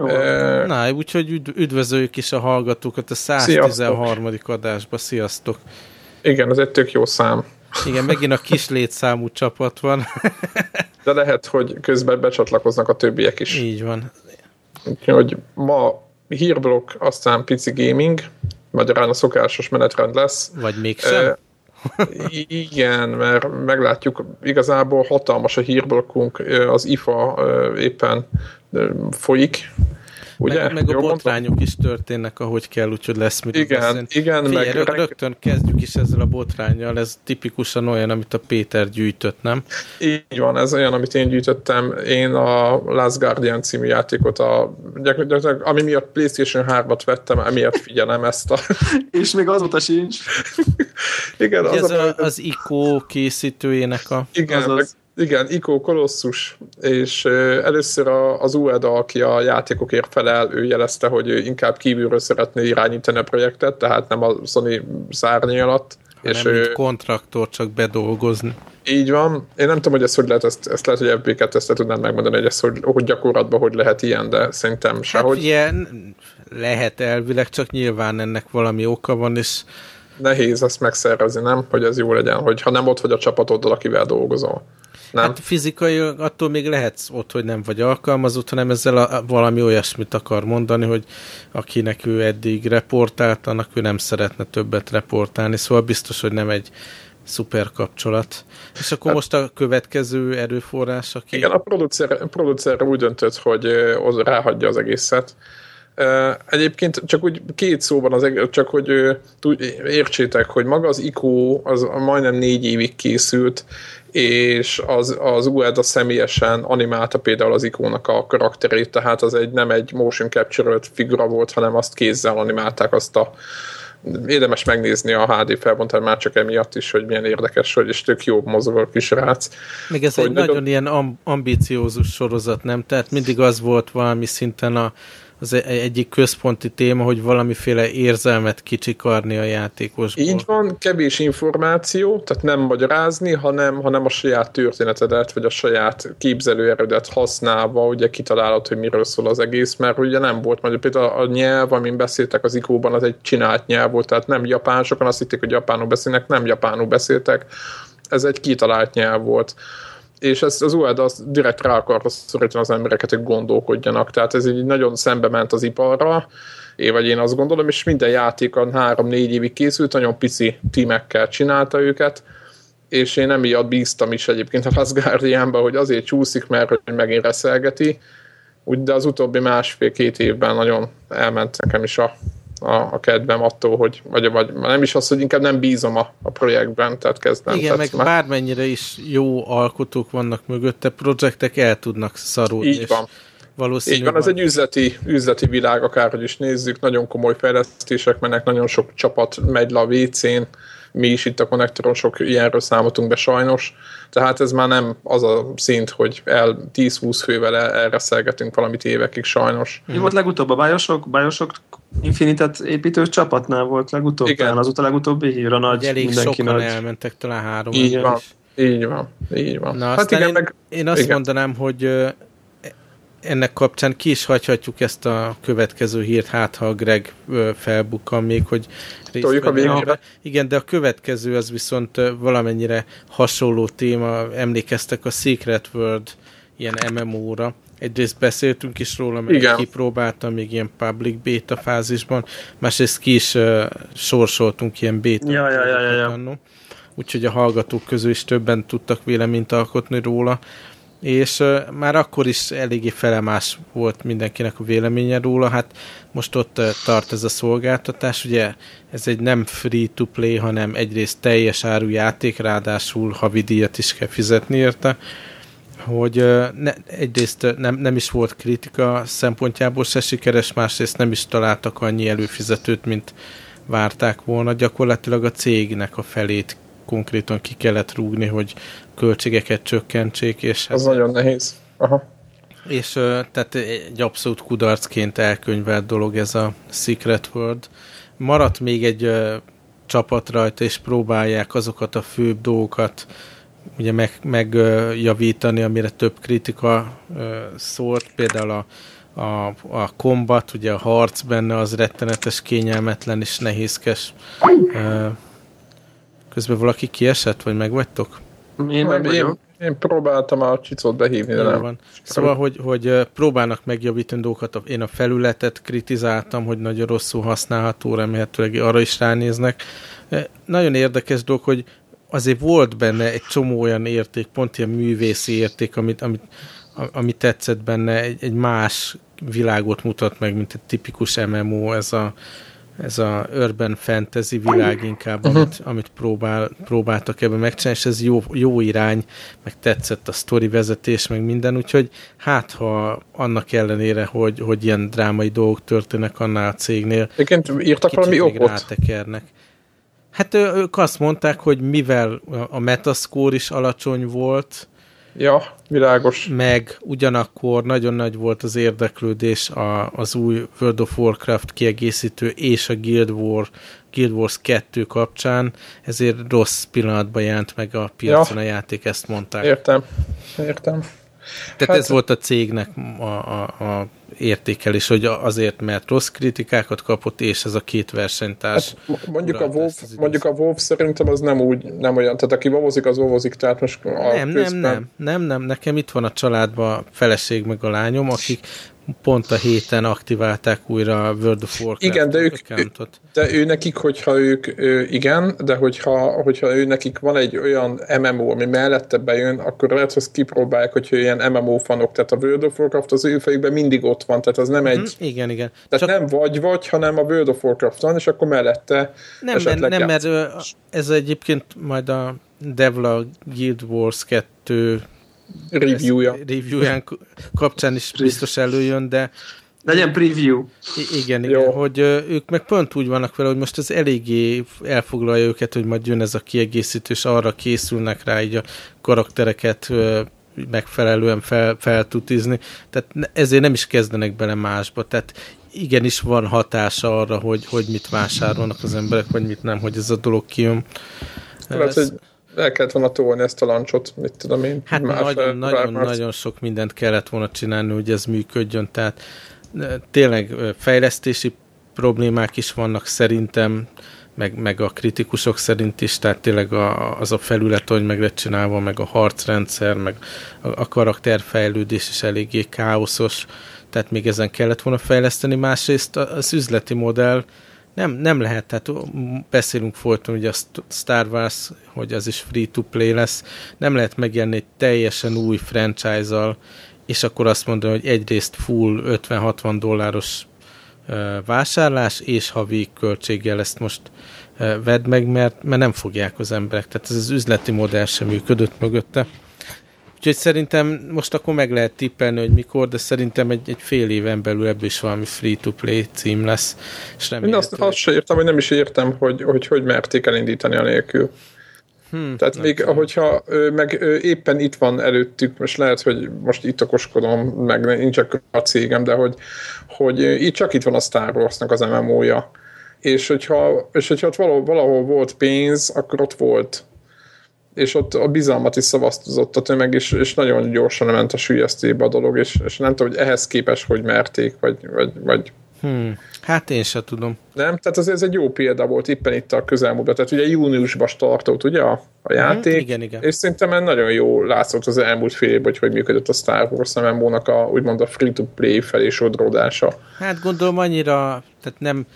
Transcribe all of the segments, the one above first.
Uh, Na, úgyhogy üdv üdvözöljük is a hallgatókat a 113. Sziasztok. adásba. Sziasztok! Igen, ez egy tök jó szám. Igen, megint a kis létszámú csapat van. De lehet, hogy közben becsatlakoznak a többiek is. Így van. Úgyhogy ma hírblokk, aztán pici gaming, magyarán a szokásos menetrend lesz. Vagy mégsem? Uh, igen, mert meglátjuk, igazából hatalmas a hírblokkunk, az IFA éppen folyik, Ugye? Meg, meg a botrányok mondtam? is történnek, ahogy kell, úgyhogy lesz mit Igen, beszélni. igen. Figyelj, meg rögtön kezdjük is ezzel a botrányjal, ez tipikusan olyan, amit a Péter gyűjtött, nem? Így van, ez olyan, amit én gyűjtöttem. Én a Last Guardian című játékot, a, gyakorlatilag, ami miatt PlayStation 3-at vettem, emiatt figyelem ezt a... És még azóta sincs. igen, az, az, a, az ICO készítőjének a... Igen, az, az igen, Ico Colossus, és először az Ueda, aki a játékokért felel, ő jelezte, hogy ő inkább kívülről szeretné irányítani a projektet, tehát nem a Sony szárnyi alatt. Hanem és ő, kontraktor csak bedolgozni. Így van. Én nem tudom, hogy ezt hogy lehet, ezt, ezt lehet, hogy FB2 ezt tudnám megmondani, hogy ezt hogy, hogy gyakorlatban hogy lehet ilyen, de szerintem hát sehogy. Hát ilyen lehet elvileg, csak nyilván ennek valami oka van, és nehéz ezt megszervezni, nem? Hogy ez jó legyen, hogy ha nem ott vagy a csapatoddal, akivel dolgozol. Nem? Hát fizikai attól még lehetsz ott, hogy nem vagy alkalmazott, hanem ezzel a, valami olyasmit akar mondani, hogy akinek ő eddig reportált, annak ő nem szeretne többet reportálni, szóval biztos, hogy nem egy szuper kapcsolat. És akkor hát, most a következő erőforrás, aki... Igen, a producer, a producer úgy döntött, hogy ráhagyja az egészet. Egyébként csak úgy két szóban, az, csak hogy értsétek, hogy maga az ICO az majdnem négy évig készült, és az, az UEDA személyesen animálta például az ikónak a karakterét, tehát az egy nem egy motion capture figura volt, hanem azt kézzel animálták azt a érdemes megnézni a HD felbontani már csak emiatt is, hogy milyen érdekes, hogy és tök jó mozog a kis rác. Még ez hogy egy nagyon ilyen ambiciózus sorozat, nem? Tehát mindig az volt valami szinten a az e- egyik központi téma, hogy valamiféle érzelmet kicsikarni a játékosból. Így van, kevés információ, tehát nem magyarázni, hanem, hanem a saját történetedet, vagy a saját képzelőerődet használva, ugye kitalálod, hogy miről szól az egész, mert ugye nem volt, mondjuk például a nyelv, amin beszéltek az ikóban, az egy csinált nyelv volt, tehát nem japán, sokan azt hitték, hogy japánul beszélnek, nem japánul beszéltek, ez egy kitalált nyelv volt és ezt az UED az direkt rá akarta szorítani az embereket, hogy gondolkodjanak. Tehát ez így nagyon szembe ment az iparra, én vagy én azt gondolom, és minden játékon három-négy évig készült, nagyon pici tímekkel csinálta őket, és én emiatt bíztam is egyébként a Last Guardianba, hogy azért csúszik, mert hogy megint reszelgeti, úgy, de az utóbbi másfél-két évben nagyon elment nekem is a a, a kedvem attól, hogy vagy, vagy nem is az, hogy inkább nem bízom a, a projektben, tehát kezdem. Igen, tehát meg már... bármennyire is jó alkotók vannak mögötte, projektek el tudnak szarulni. Így van. Így van, ez egy üzleti, üzleti világ, akárhogy is nézzük, nagyon komoly fejlesztések mennek, nagyon sok csapat megy le a WC-n, mi is itt a konnektoron sok ilyenről számoltunk be sajnos, tehát ez már nem az a szint, hogy el 10-20 fővel erre szelgetünk valamit évekig sajnos. Mi volt legutóbb a Bioshock? Bioshock Infinitet építő csapatnál volt legutóbb? Igen. Talán azóta legutóbbi hír a nagy elég mindenki sokan nagy. elmentek, talán három. Így van. Is. Így van, így van. Na, hát igen, én, meg, én azt igen. mondanám, hogy ennek kapcsán ki is hagyhatjuk ezt a következő hírt, hát ha a Greg felbukkan még, hogy részt a végére. Igen, de a következő az viszont valamennyire hasonló téma, emlékeztek a Secret World ilyen MMO-ra. Egyrészt beszéltünk is róla, mert Igen. kipróbáltam még ilyen public beta fázisban, másrészt ki is uh, sorsoltunk ilyen beta ja, ja, ja, ja, ja. úgyhogy a hallgatók közül is többen tudtak véleményt alkotni róla és már akkor is eléggé felemás volt mindenkinek a véleménye róla, hát most ott tart ez a szolgáltatás, ugye ez egy nem free-to-play, hanem egyrészt teljes áru játék, ráadásul havidíjat is kell fizetni érte, hogy ne, egyrészt nem, nem is volt kritika szempontjából se sikeres, másrészt nem is találtak annyi előfizetőt, mint várták volna. Gyakorlatilag a cégnek a felét konkrétan ki kellett rúgni, hogy költségeket csökkentsék. És az hát, nagyon nehéz. Aha. És tehát egy abszolút kudarcként elkönyvelt dolog ez a Secret World. Maradt még egy csapat rajta, és próbálják azokat a főbb dolgokat ugye meg, megjavítani, amire több kritika szólt, például a, a, a kombat, ugye a harc benne az rettenetes, kényelmetlen és nehézkes. Közben valaki kiesett, vagy megvagytok? Én, nem, én, én próbáltam a csicot behívni, de nem. Van. Szóval, hogy, hogy próbálnak megjavítani dolgokat. Én a felületet kritizáltam, hogy nagyon rosszul használható, remélhetőleg arra is ránéznek. Nagyon érdekes dolog, hogy azért volt benne egy csomó olyan érték, pont ilyen művészi érték, amit, amit, amit tetszett benne, egy, egy más világot mutat meg, mint egy tipikus MMO, ez a, ez a urban fantasy világ inkább, uh-huh. amit, amit próbál, próbáltak ebben megcsinálni, és ez jó, jó irány, meg tetszett a sztori vezetés, meg minden, úgyhogy hát ha annak ellenére, hogy, hogy ilyen drámai dolgok történnek annál a cégnél, Egyébként írtak valami okot? Rátekernek. Hát ők azt mondták, hogy mivel a metascore is alacsony volt, Ja, világos. Meg ugyanakkor nagyon nagy volt az érdeklődés a, az új World of Warcraft kiegészítő és a Guild, War, Guild Wars 2 kapcsán, ezért rossz pillanatban jelent meg a piacon ja. a játék, ezt mondták. Értem, értem. Tehát hát, ez volt a cégnek a, a, a értékelés, hogy azért, mert rossz kritikákat kapott, és ez a két versenytárs. Hát mondjuk, a WoW, mondjuk a WoW szerintem az nem úgy, nem olyan, tehát aki vovozik, az vovozik, tehát most a nem, közben... nem, nem, nem, nem, nekem itt van a családban a feleség meg a lányom, akik pont a héten aktiválták újra a World of Warcraft Igen, de ők, accountot. de ő nekik, hogyha ők, igen, de hogyha, hogyha ő nekik van egy olyan MMO, ami mellette bejön, akkor lehet, hogy kipróbálják, hogyha ilyen MMO fanok, tehát a World of Warcraft az ő fejükben mindig ott van, tehát az nem mhm, egy... igen, igen. Tehát Csak... nem vagy-vagy, hanem a World of Warcraft van, és akkor mellette Nem, nem, nem mert ez egyébként majd a Devla Guild Wars 2 reviewja. reviewján kapcsán is biztos előjön, de legyen preview. Igen, igen, Jó. hogy ők meg pont úgy vannak vele, hogy most ez eléggé elfoglalja őket, hogy majd jön ez a kiegészítő, és arra készülnek rá így a karaktereket megfelelően fel, feltutizni, tehát ezért nem is kezdenek bele másba, tehát igenis van hatása arra, hogy, hogy mit vásárolnak az emberek, vagy mit nem, hogy ez a dolog kijön. Lehet, ez... hogy el kellett volna tolni ezt a lancsot, mit tudom én. Hát nagyon, nagyon, nagyon sok mindent kellett volna csinálni, hogy ez működjön, tehát tényleg fejlesztési problémák is vannak szerintem, meg, meg a kritikusok szerint is, tehát tényleg a, az a felület, hogy meg lett csinálva, meg a harcrendszer, meg a, a karakterfejlődés is eléggé káoszos, tehát még ezen kellett volna fejleszteni. Másrészt az üzleti modell nem, nem lehet, tehát beszélünk folyton ugye a Star Wars, hogy az is free-to-play lesz, nem lehet megjelenni egy teljesen új franchise-al, és akkor azt mondani, hogy egyrészt full 50-60 dolláros vásárlás, és havi költséggel ezt most vedd meg, mert, mert nem fogják az emberek. Tehát ez az üzleti modell sem működött mögötte. Úgyhogy szerintem most akkor meg lehet tippelni, hogy mikor, de szerintem egy, egy fél éven belül ebből is valami free-to-play cím lesz. És Én azt, azt sem értem, hogy nem is értem, hogy hogy, hogy merték elindítani a nélkül. Hmm, Tehát még, tudom. ahogyha meg éppen itt van előttük, most lehet, hogy most itt okoskodom, meg nincs csak a cégem, de hogy, hogy itt csak itt van a Star Wars-nak az MMO-ja. És hogyha, és hogyha ott valahol, valahol volt pénz, akkor ott volt és ott a bizalmat is szavaztozott a tömeg, és, és nagyon gyorsan ment a sülyeztébe a dolog, és, és nem tudom, hogy ehhez képes, hogy merték, vagy, vagy, vagy Hmm. Hát én sem tudom. Nem? Tehát ez, ez egy jó példa volt éppen itt a közelmúltban. Tehát ugye júniusban tartott ugye a, a játék. Hmm, igen, igen. És szerintem nagyon jó látszott az elmúlt fél évben, hogy hogy működött a Star Wars MMO-nak a úgymond a free-to-play felé sodródása. Hát gondolom annyira, tehát nem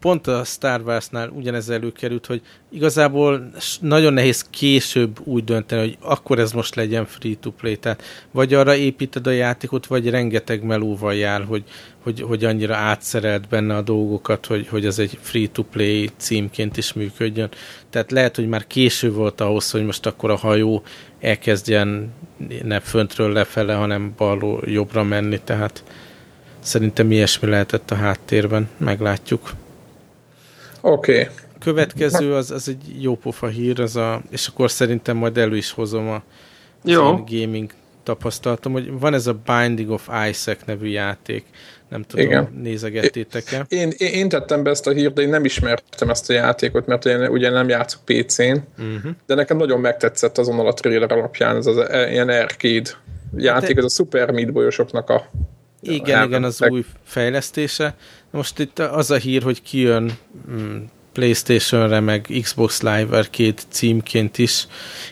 pont a Star Wars-nál ugyanez előkerült, hogy igazából nagyon nehéz később úgy dönteni, hogy akkor ez most legyen free-to-play, tehát vagy arra építed a játékot, vagy rengeteg melóval jár, hogy, hogy, hogy annyira átszerelt benne a dolgokat, hogy, hogy ez egy free-to-play címként is működjön. Tehát lehet, hogy már késő volt ahhoz, hogy most akkor a hajó elkezdjen ne föntről lefele, hanem balról jobbra menni, tehát szerintem ilyesmi lehetett a háttérben, meglátjuk. Oké. Okay. Következő az, az egy jó pofa hír, az a, és akkor szerintem majd elő is hozom a jó. gaming tapasztalatom, hogy van ez a Binding of Isaac nevű játék. Nem tudom, Igen. nézegettétek-e? Én, én, én tettem be ezt a hírt, de én nem ismertem ezt a játékot, mert én ugye nem játszok PC-n, uh-huh. de nekem nagyon megtetszett azonnal a trailer alapján ez az ilyen arcade játék, hát, ez a Super Meat Boyosoknak a Igen, igen, az új fejlesztése. Most itt az a hír, hogy kijön mm, Playstation-re, meg Xbox Live két címként is,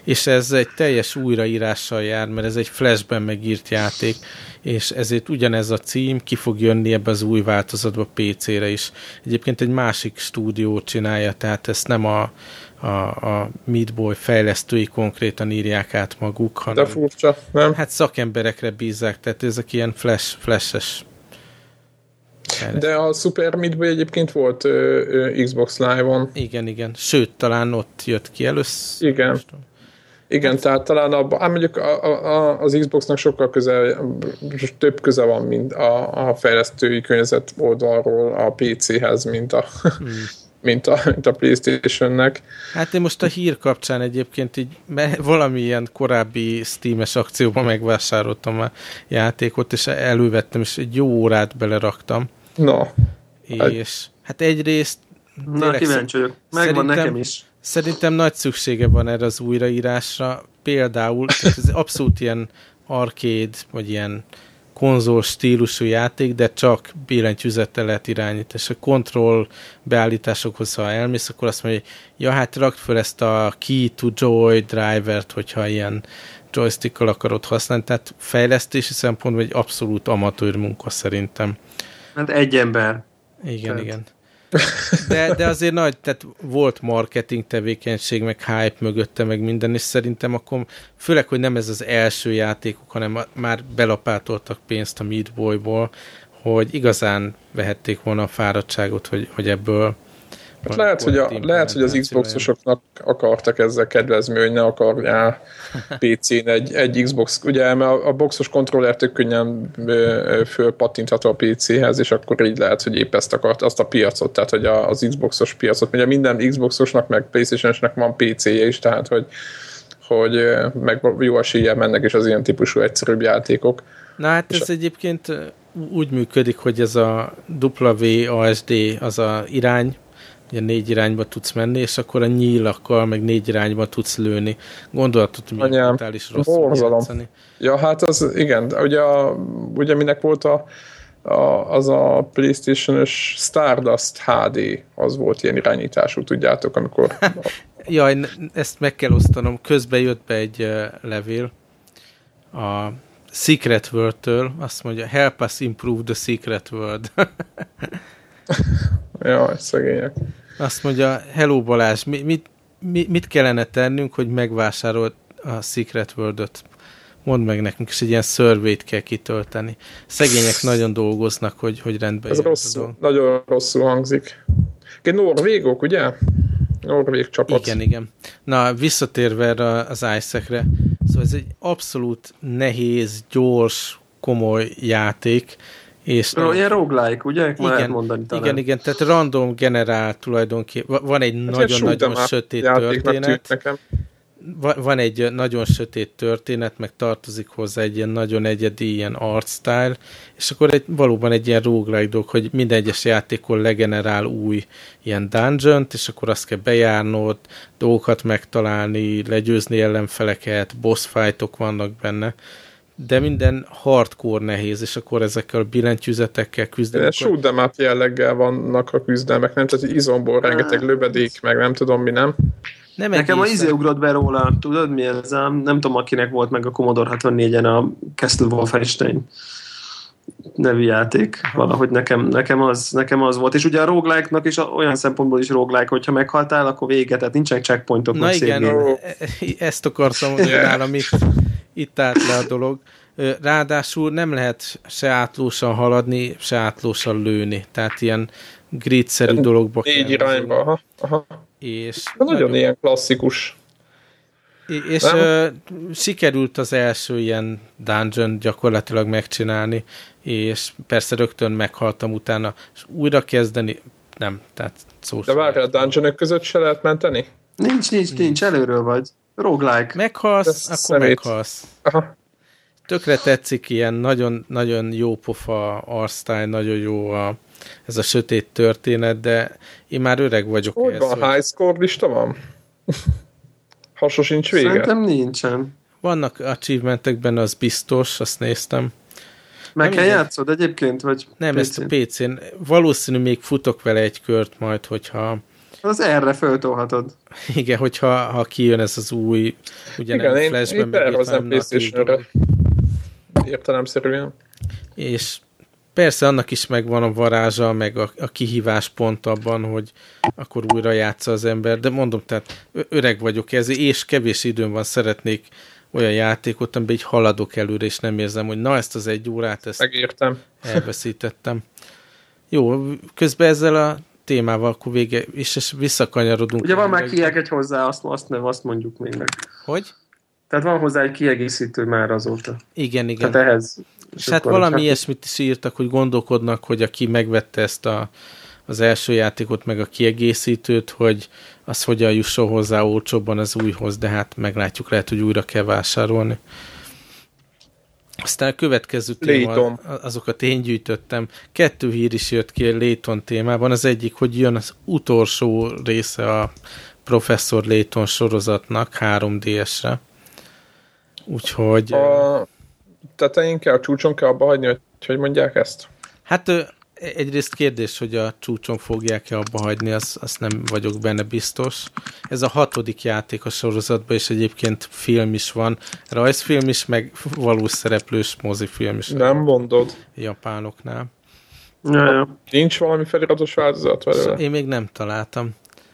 és ez egy teljes újraírással jár, mert ez egy flashben megírt játék, és ezért ugyanez a cím ki fog jönni ebbe az új változatba PC-re is. Egyébként egy másik stúdió csinálja, tehát ezt nem a, a, a Meat Boy fejlesztői konkrétan írják át maguk, hanem De furcsa, nem? hát szakemberekre bízzák, tehát ezek ilyen flash, flashes de a Super Meat Boy egyébként volt ö, ö, Xbox Live-on. Igen, igen. Sőt, talán ott jött ki először. Igen. Igen, hát, tehát talán a, ám mondjuk a, a, az Xboxnak sokkal közel, több köze van, mint a, a fejlesztői környezet oldalról a PC-hez, mint a, hmm. Mint a, mint a Playstation-nek. Hát én most a hír kapcsán egyébként így valamilyen korábbi Steam-es akcióban megvásároltam a játékot, és elővettem, és egy jó órát beleraktam. Na. És hát egyrészt Na, kíváncsi vagyok. Megvan nekem is. Szerintem nagy szüksége van erre az újraírásra. Például, ez abszolút ilyen arcade, vagy ilyen konzol stílusú játék, de csak billentyűzettel lehet irányítani. És a kontroll beállításokhoz, ha elmész, akkor azt mondja, hogy ja, hát rakd fel ezt a key to joy drivert, hogyha ilyen joystickkal akarod használni. Tehát fejlesztési szempontból egy abszolút amatőr munka szerintem. Hát egy ember. Igen, tehát. igen. De, de azért nagy, tehát volt marketing tevékenység, meg hype mögötte, meg minden, és szerintem akkor, főleg, hogy nem ez az első játékuk, hanem már belapátoltak pénzt a Meat Boy-ból, hogy igazán vehették volna a fáradtságot, hogy, hogy ebből Hát lehet, hogy, a, lehet, hogy az Xboxosoknak akartak ezzel kedvezni, hogy ne akarjál PC-n egy, egy Xbox, ugye, mert a, a boxos kontroller tök könnyen fölpattintható a PC-hez, és akkor így lehet, hogy épp ezt akart, azt a piacot, tehát hogy az Xboxos piacot. Ugye minden Xboxosnak, meg PlayStation-esnek van PC-je is, tehát hogy, hogy meg jó esélye mennek is az ilyen típusú egyszerűbb játékok. Na hát ez a... egyébként úgy működik, hogy ez a WASD az a irány ugye négy irányba tudsz menni, és akkor a nyílakkal meg négy irányba tudsz lőni. Gondolatod, hogy milyen brutális rossz játszani. Ja, hát az igen, ugye, a, ugye minek volt a, a, az a Playstation-ös Stardust HD, az volt ilyen irányítású, tudjátok, amikor... Jaj, ezt meg kell osztanom. Közben jött be egy uh, levél a Secret World-től, azt mondja, help us improve the Secret World. Jaj, szegények. Azt mondja, hello Balázs, mi, mit, mi, mit kellene tennünk, hogy megvásárolt a Secret World-öt? Mondd meg nekünk, és egy ilyen szörvét kell kitölteni. Szegények nagyon dolgoznak, hogy, hogy rendbe Ez rosszul, nagyon rosszul hangzik. Egy norvégok, ugye? Norvég csapat. Igen, igen. Na, visszatérve erre az Isaac-re, szóval ez egy abszolút nehéz, gyors, komoly játék, és Ro, ilyen roguelike, ugye? Igen, lehet mondani talán. igen, igen, tehát random generál tulajdonképpen. Van egy nagyon-nagyon hát sötét történet. Van egy nagyon sötét történet, meg tartozik hozzá egy ilyen nagyon egyedi ilyen art style, és akkor egy, valóban egy ilyen roguelike dolog, hogy minden egyes játékon legenerál új ilyen dungeon és akkor azt kell bejárnod, dolgokat megtalálni, legyőzni ellenfeleket, boss fightok vannak benne de minden hardcore nehéz, és akkor ezekkel a billentyűzetekkel küzdeni. Shoot them up jelleggel vannak a küzdelmek, nem? Tehát izomból rengeteg lövedék, meg nem tudom mi, nem? Nem Nekem a izé ugrott be róla, tudod mi ez? A, nem tudom, akinek volt meg a Commodore 64-en a Castle Wolfenstein nevű játék. Valahogy nekem, nekem, az, nekem az volt. És ugye a roguelike-nak is olyan szempontból is roguelike, hogyha meghaltál, akkor vége, tehát nincsenek checkpointok. Na igen, e- ezt akartam mondani nálam itt, itt állt le a dolog. Ráadásul nem lehet se átlósan haladni, se átlósan lőni. Tehát ilyen grid-szerű dologba Négy kell. irányba, aha. aha. És nagyon, nagyon ilyen klasszikus. És ö, sikerült az első ilyen dungeon gyakorlatilag megcsinálni, és persze rögtön meghaltam utána, és újra kezdeni, nem, tehát szó De várj, a dungeon között se lehet menteni? Nincs, nincs, nincs, előről vagy. Roguelike. Meghalsz, Ez akkor szemét. meghalsz. Aha. Tökre tetszik ilyen nagyon, nagyon jó pofa arsztály, nagyon jó a, ez a sötét történet, de én már öreg vagyok. Hogy van, hogy... high score lista van? Hasos sincs vége? Szerintem nincsen. Vannak achievementek benne, az biztos, azt néztem. Meg kell játszod egyébként, vagy Nem, PC-n? ezt a PC-n. Valószínű még futok vele egy kört majd, hogyha... Az erre föltolhatod. Igen, hogyha ha kijön ez az új, ugye Igen, nem én, flashben, én tervezem playstation értelemszerűen. És persze annak is megvan a varázsa, meg a, a kihívás pont abban, hogy akkor újra játsza az ember, de mondom, tehát öreg vagyok ez, és kevés időm van, szeretnék olyan játékot, amiben így haladok előre, és nem érzem, hogy na ezt az egy órát, ezt Megértem. elveszítettem. Jó, közben ezzel a témával akkor vége, és visszakanyarodunk. Ugye van már egy hozzá, azt, azt, nem, azt mondjuk még meg. Hogy? Tehát van hozzá egy kiegészítő már azóta. Igen, igen. Tehát ehhez. És hát valami hát... ilyesmit is írtak, hogy gondolkodnak, hogy aki megvette ezt a, az első játékot, meg a kiegészítőt, hogy az hogyan jusson hozzá olcsóbban az újhoz, de hát meglátjuk, lehet, hogy újra kell vásárolni. Aztán a következő téma, azokat én gyűjtöttem. Kettő hír is jött ki a Layton témában. Az egyik, hogy jön az utolsó része a Professor Layton sorozatnak 3DS-re. Úgyhogy... A tetején kell, a csúcson kell abba hagyni, hogy hogy mondják ezt? Hát egyrészt kérdés, hogy a csúcson fogják-e abba hagyni, azt, azt nem vagyok benne biztos. Ez a hatodik játék a sorozatban, és egyébként film is van, rajzfilm is, meg valós szereplős mozifilm is. Nem mondod. Japánoknál. Ja, ja. Nincs valami feliratos változat vele? Szóval én még nem találtam.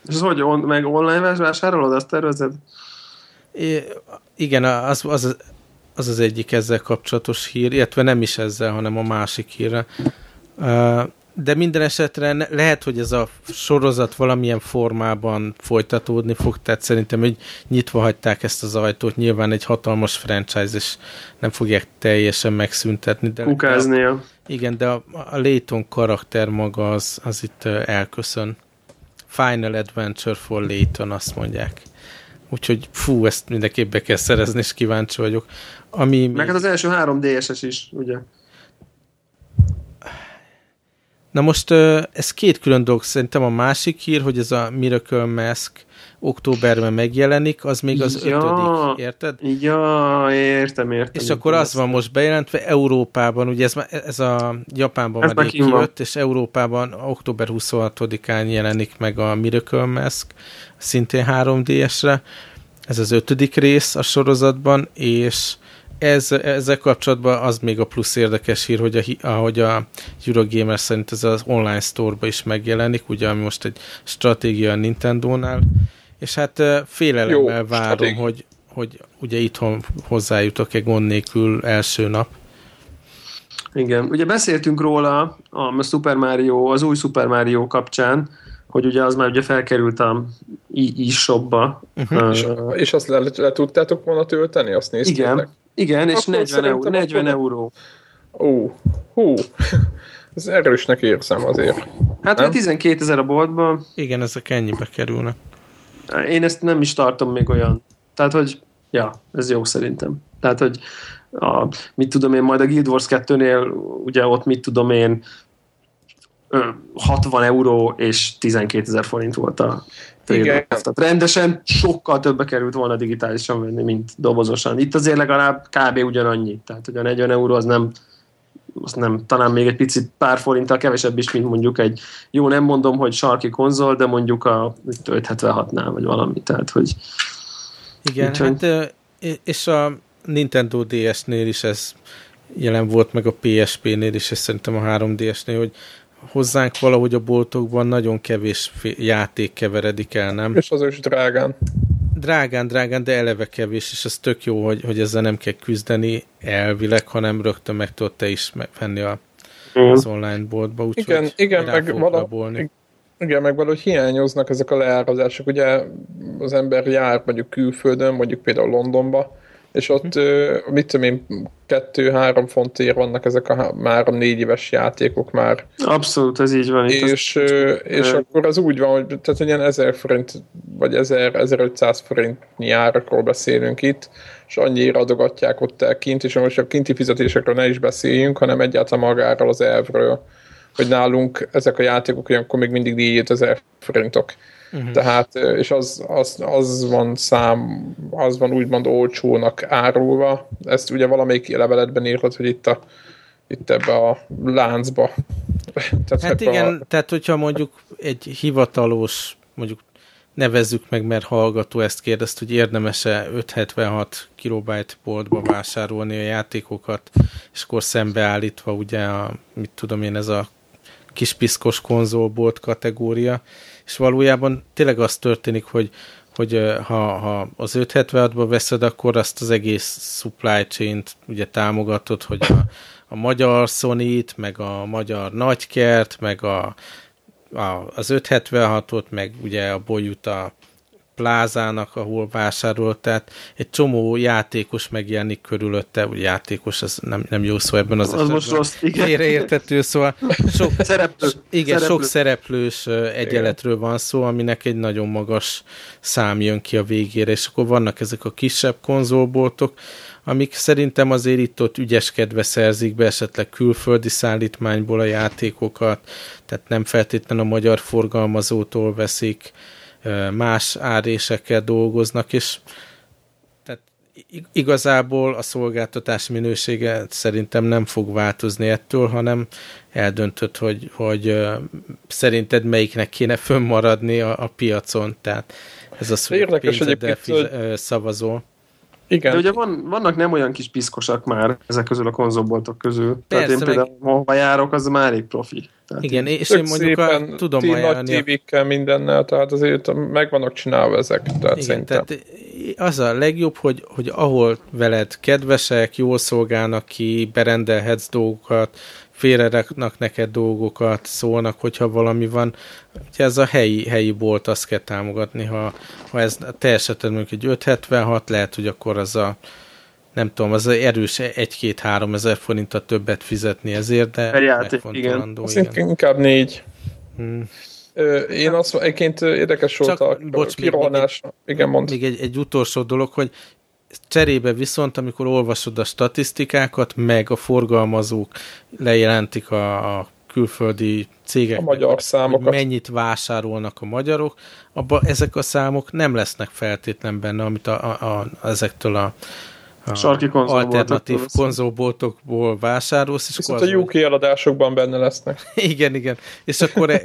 És hogy on, meg online vásárolod, azt tervezed? É, igen, az, az, az az egyik ezzel kapcsolatos hír, illetve nem is ezzel, hanem a másik hírre. De minden esetre lehet, hogy ez a sorozat valamilyen formában folytatódni fog, tehát szerintem, hogy nyitva hagyták ezt az ajtót, nyilván egy hatalmas franchise, és nem fogják teljesen megszüntetni. De Kukáznia. Igen, de a, a Layton karakter maga az, az itt elköszön. Final Adventure for Layton, azt mondják. Úgyhogy fú, ezt mindenképp be kell szerezni, és kíváncsi vagyok. Ami Meg hát az első három DSS is, ugye? Na most ez két külön dolog. Szerintem a másik hír, hogy ez a Miracle Mask októberben megjelenik, az még az ja, ötödik, érted? Ja, értem, értem. És akkor az van most bejelentve Európában, ugye ez, ez a Japánban ez már kijött, és Európában október 26-án jelenik meg a Miracle Mask, szintén 3DS-re. Ez az ötödik rész a sorozatban, és ez, ezzel kapcsolatban az még a plusz érdekes hír, hogy a, ahogy a Eurogamer szerint ez az online store-ba is megjelenik, ugye ami most egy stratégia a Nintendo-nál, és hát félelemmel Jó, várom, stratégi. hogy, hogy ugye itthon hozzájutok-e gond nélkül első nap. Igen, ugye beszéltünk róla a Super Mario, az új Super Mario kapcsán, hogy ugye az már ugye felkerült a e-shopba. Uh-huh. És, és azt le, le tudtátok volna tölteni? Azt néztétek? Igen, igen, és 40, euró, 40 euró. Ó, hú, ez erősnek érzem azért. Hát nem? 12 ezer a boltban. Igen, ezek ennyibe kerülnek. Én ezt nem is tartom még olyan. Tehát, hogy ja, ez jó szerintem. Tehát, hogy a, mit tudom én, majd a Guild Wars 2-nél ugye ott mit tudom én 60 euró és 12 ezer forint volt a igen. Tehát rendesen sokkal többbe került volna digitálisan venni, mint dobozosan. Itt azért legalább kb. ugyanannyi. Tehát, hogy a 40 euró az nem, az nem, talán még egy picit pár forinttal kevesebb is, mint mondjuk egy, jó, nem mondom, hogy sarki konzol, de mondjuk a 576-nál, vagy valami. Tehát, hogy igen, Úgyhogy... hát és a Nintendo DS-nél is ez jelen volt, meg a PSP-nél is, és szerintem a 3DS-nél, hogy hozzánk valahogy a boltokban nagyon kevés játék keveredik el, nem? És az is drágán. Drágán, drágán, de eleve kevés, és ez tök jó, hogy, hogy ezzel nem kell küzdeni elvileg, hanem rögtön meg tudod te is venni a, mm. az online boltba. Úgy, igen, igen, meg valahogy, igen, meg valahogy hiányoznak ezek a leárazások. Ugye az ember jár mondjuk külföldön, mondjuk például Londonba, és ott, hm. mit tudom én, kettő-három fontért vannak ezek a három-négy éves játékok már. Abszolút, ez így van. És, az, és akkor az úgy van, hogy tehát ilyen 1000 forint, vagy 1000-1500 forintnyi árakról beszélünk itt, és annyira adogatják ott el kint, és most a kinti fizetésekről ne is beszéljünk, hanem egyáltalán magáról az elvről, hogy nálunk ezek a játékok olyankor még mindig 4000 forintok. Uh-huh. Tehát, és az, az, az van szám, az van úgymond olcsónak árulva. Ezt ugye valamelyik leveletben írhat, hogy itt a itt ebbe a láncba. tehát hát igen, a... tehát hogyha mondjuk egy hivatalos, mondjuk nevezzük meg, mert hallgató ezt kérdezt, hogy érdemes-e 576 kilobájt boltba vásárolni a játékokat, és akkor szembeállítva ugye a, mit tudom én, ez a kis piszkos konzolbolt kategória, és valójában tényleg az történik, hogy hogy ha, ha az 576-ba veszed, akkor azt az egész supply chain-t ugye támogatod, hogy a, a magyar sony meg a magyar nagykert, meg a, a, az 576-ot, meg ugye a Bojuta plázának, ahol vásárolt, tehát egy csomó játékos megjelenik körülötte, ugye játékos, az nem, nem jó szó ebben az, az esetben. most rossz, igen. értető, szóval sok, Szereplő. igen, Szereplő. sok szereplős egyenletről van szó, aminek egy nagyon magas szám jön ki a végére, és akkor vannak ezek a kisebb konzolboltok, amik szerintem azért itt-ott ügyeskedve szerzik be esetleg külföldi szállítmányból a játékokat, tehát nem feltétlenül a magyar forgalmazótól veszik, más árésekkel dolgoznak, és tehát igazából a szolgáltatás minősége szerintem nem fog változni ettől, hanem eldöntött, hogy, hogy szerinted melyiknek kéne fönnmaradni a, a piacon, tehát ez az, hogy Érdekes pénzeddel fiz, szavazol. Igen. De ugye van, vannak nem olyan kis piszkosak már ezek közül a konzolboltok közül. Persze, Tehát én például, meg... hova járok, az már elég profi. Tehát Igen, és én mondjuk a, tudom ajánlani. Nagy tévékkel mindennel, tehát azért meg vannak csinálva ezek. Tehát Igen, szerintem. tehát az a legjobb, hogy, hogy ahol veled kedvesek, jól szolgálnak ki, berendelhetsz dolgokat, félreraknak neked dolgokat, szólnak, hogyha valami van. Ugye ez a helyi, helyi bolt, azt kell támogatni, ha, ha ez te eseted mondjuk egy 576, lehet, hogy akkor az a nem tudom, az erős egy-két-három ezer forintot többet fizetni ezért, de megfontolandó. Igen. igen. Inkább négy. Hmm. Én azt egyébként érdekes volt a bocs, kirohanás. Még, igen, mond. Még egy, egy utolsó dolog, hogy cserébe viszont, amikor olvasod a statisztikákat, meg a forgalmazók lejelentik a, a külföldi cégek, a magyar számokat. mennyit vásárolnak a magyarok, abba ezek a számok nem lesznek feltétlen benne, amit a, a, a, ezektől a a Sarki alternatív konzolboltokból vásárolsz. És Viszont a UK eladásokban benne lesznek. igen, igen. És akkor e,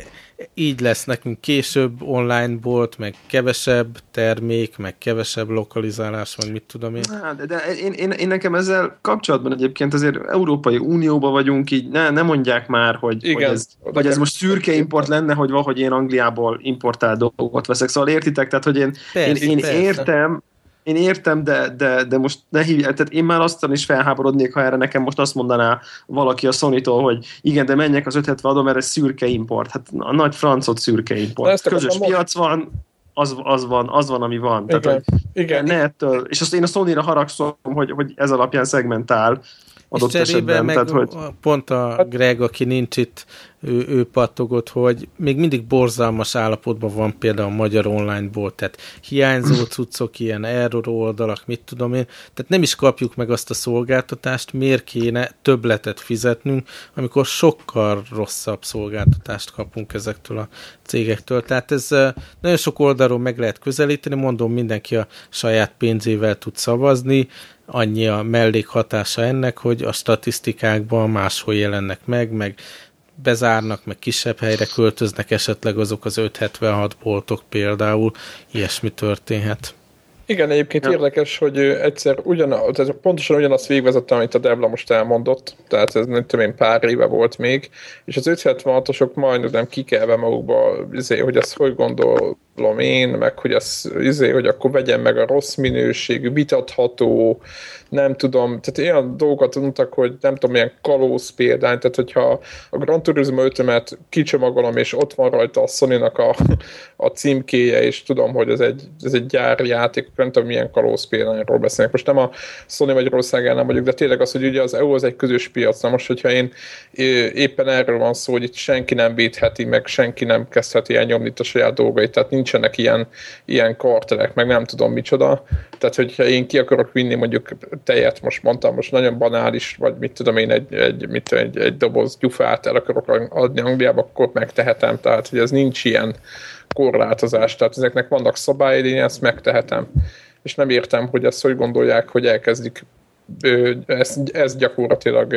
így lesz nekünk később online bolt, meg kevesebb termék, meg kevesebb lokalizálás, meg mit tudom én. De, de én, én, én, nekem ezzel kapcsolatban egyébként azért Európai Unióban vagyunk, így ne, ne mondják már, hogy, Igen, hogy, ez, hogy ez most szürke import lenne, hogy valahogy én Angliából importált dolgot veszek. Szóval értitek? Tehát, hogy én, persze, én, én persze. értem, én értem, de, de, de most ne hívják, tehát én már aztán is felháborodnék, ha erre nekem most azt mondaná valaki a sony hogy igen, de menjek az 570 adom, mert ez szürke import. Hát a nagy francot szürke import. Közös piac van, az, az, van, az van, ami van. Igen, Tehát, igen. Ne ettől, és azt én a Sony-ra haragszom, hogy, hogy ez alapján szegmentál adott és esetben. Meg tehát, hogy... pont a Greg, aki nincs itt, ő, ő pattogott, hogy még mindig borzalmas állapotban van például a magyar online-ból, tehát hiányzó cuccok, ilyen error oldalak, mit tudom én, tehát nem is kapjuk meg azt a szolgáltatást, miért kéne többletet fizetnünk, amikor sokkal rosszabb szolgáltatást kapunk ezektől a cégektől. Tehát ez nagyon sok oldalról meg lehet közelíteni, mondom, mindenki a saját pénzével tud szavazni, annyi a mellékhatása ennek, hogy a statisztikákban máshol jelennek meg, meg bezárnak, meg kisebb helyre költöznek esetleg azok az 576 boltok például, ilyesmi történhet. Igen, egyébként ja. érdekes, hogy egyszer ugyan, tehát pontosan ugyanazt végvezettem, amit a Devla most elmondott, tehát ez nem tudom én pár éve volt még, és az 576-osok majdnem kikelve magukba, izé, hogy ezt hogy gondolom én, meg hogy az, izé, hogy akkor vegyem meg a rossz minőségű, vitatható, nem tudom, tehát olyan dolgokat mondtak, hogy nem tudom, milyen kalóz példány, tehát hogyha a Gran Turismo 5 kicsomagolom, és ott van rajta a sony a, a címkéje, és tudom, hogy ez egy, ez egy gyári játék, nem tudom, milyen kalóz példányról beszélnek. Most nem a Sony Magyarországán nem vagyok, de tényleg az, hogy ugye az EU az egy közös piac. Na most, hogyha én éppen erről van szó, hogy itt senki nem védheti, meg senki nem kezdheti el nyomni a saját dolgait, tehát nincsenek ilyen, ilyen kartelek, meg nem tudom micsoda. Tehát, hogyha én ki akarok vinni mondjuk tejet, most mondtam, most nagyon banális, vagy mit tudom én, egy, egy, mit egy, egy doboz gyufát el akarok adni Angliába, akkor megtehetem. Tehát, hogy ez nincs ilyen korlátozás. Tehát ezeknek vannak szabályai, én ezt megtehetem. És nem értem, hogy ezt hogy gondolják, hogy elkezdik ezt, ezt gyakorlatilag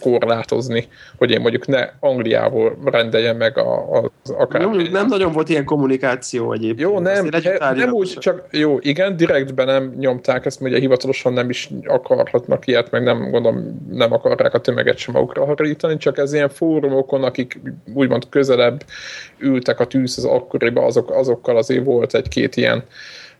korlátozni, hogy én mondjuk ne Angliából rendeljem meg a, az akár. Nem, nem nagyon volt ilyen kommunikáció egyébként. Jó, nem, nem úgy, csak jó, igen, direktben nem nyomták ezt, ugye hivatalosan nem is akarhatnak ilyet, meg nem gondolom, nem akarják a tömeget sem magukra harítani, csak ez ilyen fórumokon, akik úgymond közelebb ültek a tűz az akkoriban, azok, azokkal azért volt egy-két ilyen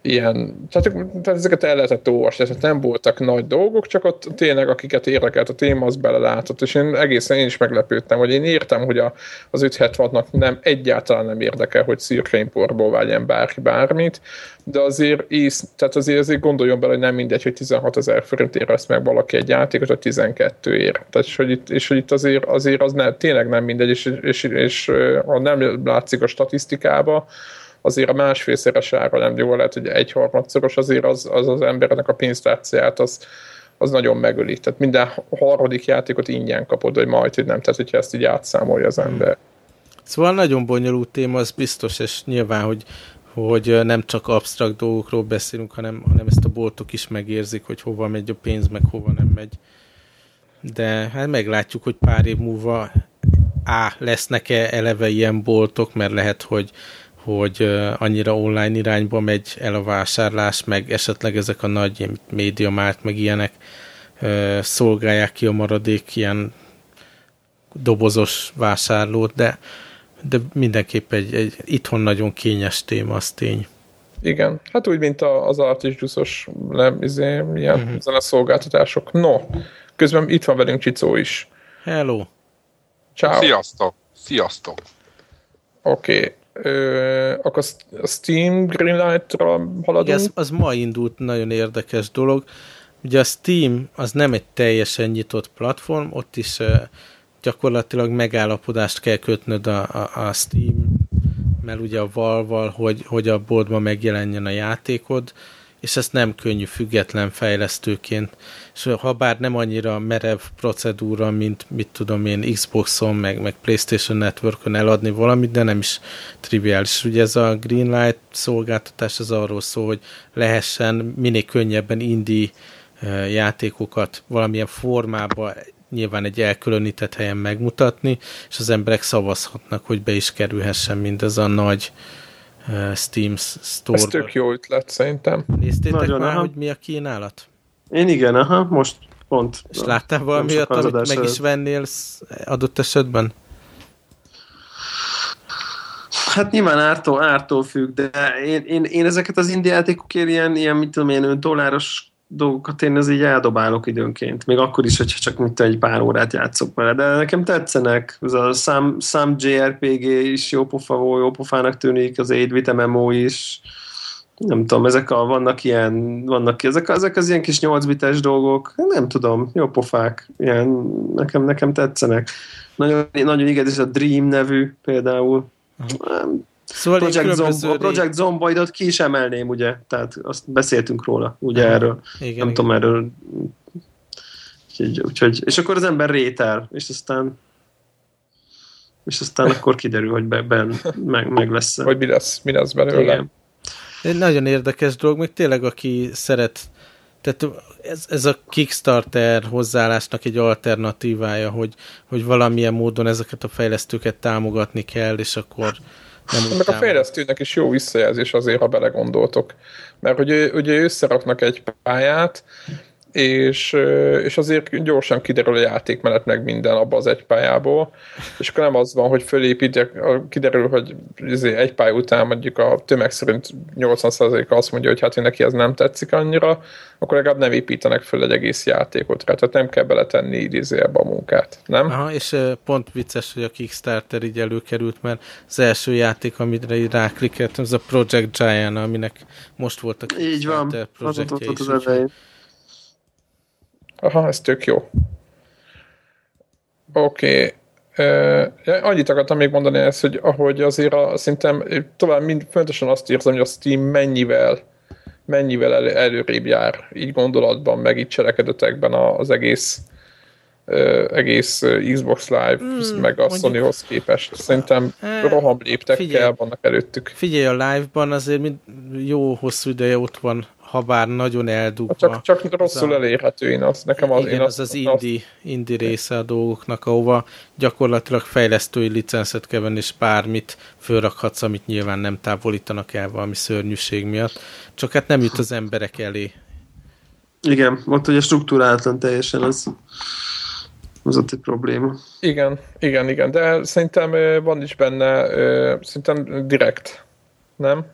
ilyen, tehát, tehát ezeket el lehetett olvasni, tehát nem voltak nagy dolgok, csak ott tényleg akiket érdekelt a téma, az belelátott, és én egészen én is meglepődtem, hogy én értem, hogy a, az 576-nak nem, egyáltalán nem érdekel, hogy szürkeimportból vágjen bárki bármit, de azért, ész, tehát azért, azért gondoljon bele, hogy nem mindegy, hogy 16 ezer forintért vesz meg valaki egy játékot, vagy 12 ér. Tehát, és hogy itt, és hogy itt azért, azért az ne, tényleg nem mindegy, és, és, és ha nem látszik a statisztikába, azért a másfélszeres ára nem jó, lehet, hogy egy harmadszoros azért az, az az embernek a pénztárcáját az, az nagyon megöli. Tehát minden harmadik játékot ingyen kapod, vagy majd, hogy nem, tehát hogyha ezt így átszámolja az ember. Szóval nagyon bonyolult téma, az biztos, és nyilván, hogy, hogy nem csak absztrakt dolgokról beszélünk, hanem, hanem ezt a boltok is megérzik, hogy hova megy a pénz, meg hova nem megy. De hát meglátjuk, hogy pár év múlva á, lesznek-e eleve ilyen boltok, mert lehet, hogy hogy annyira online irányba megy el a vásárlás, meg esetleg ezek a nagy médiamárt, meg ilyenek szolgálják ki a maradék ilyen dobozos vásárlót, de, de mindenképp egy, egy itthon nagyon kényes téma, az tény. Igen, hát úgy, mint az artisgyuszos izé, ilyen uh-huh. zeneszolgáltatások. No, közben itt van velünk Csicó is. Hello! Ciao. Sziasztok! Sziasztok! Oké, okay. Ö, akkor a Steam Greenlight-ra haladunk? Igen, az, az ma indult nagyon érdekes dolog. Ugye a Steam az nem egy teljesen nyitott platform, ott is gyakorlatilag megállapodást kell kötnöd a, a, a Steam, mert ugye a Valval, hogy, hogy a boltban megjelenjen a játékod, és ezt nem könnyű független fejlesztőként, és ha bár nem annyira merev procedúra, mint mit tudom én Xboxon, meg, meg Playstation Networkon eladni valamit, de nem is triviális. Ugye ez a Greenlight szolgáltatás az arról szól, hogy lehessen minél könnyebben indie játékokat valamilyen formában nyilván egy elkülönített helyen megmutatni, és az emberek szavazhatnak, hogy be is kerülhessen mindez a nagy Steam store Ez tök jó ötlet, szerintem. Néztétek Nagyon, már, aha. hogy mi a kínálat? Én igen, aha, most pont. És láttál valami olyat, amit meg is vennél adott esetben? Hát nyilván ártól, ártól függ, de én, én, én ezeket az indie játékokért ilyen, ilyen mit tudom én, dolláros dolgokat én az így eldobálok időnként. Még akkor is, hogyha csak mint egy pár órát játszok vele. De nekem tetszenek. Ez a Sam, Sam JRPG is jó pofa jó pofának tűnik, az 8 MMO is. Nem tudom, ezek a, vannak ilyen, vannak ezek, ezek az ilyen kis 8 bites dolgok, nem tudom, jó pofák, ilyen, nekem, nekem tetszenek. Nagyon, nagyon igaz, ez a Dream nevű például. Uh-huh. Szóval Project, Zomb- Project Zomboidot ki is emelném, ugye? Tehát azt beszéltünk róla, ugye Aha, erről. Igen, Nem igen. tudom erről. Úgyhogy, úgyhogy, és akkor az ember rétel, és aztán és aztán akkor kiderül, hogy be, ben, meg, meg lesz. Hogy mi lesz, mi lesz belőle. Igen. Egy nagyon érdekes dolog, még tényleg aki szeret, tehát ez, ez a Kickstarter hozzáállásnak egy alternatívája, hogy, hogy valamilyen módon ezeket a fejlesztőket támogatni kell, és akkor nem Meg a fejlesztőnek is jó visszajelzés azért, ha belegondoltok. Mert hogy ugye összeraknak egy pályát, és, és azért gyorsan kiderül a játékmenet meg minden abba az egy pályából, és akkor nem az van, hogy fölépítek, kiderül, hogy izé egy pálya után mondjuk a tömeg szerint 80% azt mondja, hogy hát neki ez nem tetszik annyira, akkor legalább nem építenek föl egy egész játékot rá, tehát nem kell beletenni idézőjelbe a munkát, nem? Aha, és pont vicces, hogy a Kickstarter így előkerült, mert az első játék, amire így ráklikkeltem, az a Project Giant, aminek most volt a Kickstarter Így van, projektje az, az, az Aha, ez tök jó. Oké. Okay. Uh, annyit akartam még mondani ezt, hogy ahogy azért a, szerintem tovább mind fontosan azt érzem, hogy a Steam mennyivel mennyivel elő, előrébb jár így gondolatban, meg így cselekedetekben az egész uh, egész Xbox Live, mm, meg a Sonyhoz képest. Szerintem roham léptekkel vannak előttük. Figyelj, a live-ban azért mind jó hosszú ideje ott van ha bár nagyon eldugva. Csak, csak rosszul a, elérhető, én az, nekem az, igen, én az az, az indi, indi része a dolgoknak, ahova gyakorlatilag fejlesztői licenszet kell venni, és bármit fölrakhatsz, amit nyilván nem távolítanak el valami szörnyűség miatt, csak hát nem jut az emberek elé. Igen, ott ugye struktúráltan teljesen az, az ott egy probléma. Igen, igen, igen, de szerintem van is benne, szerintem direkt, nem?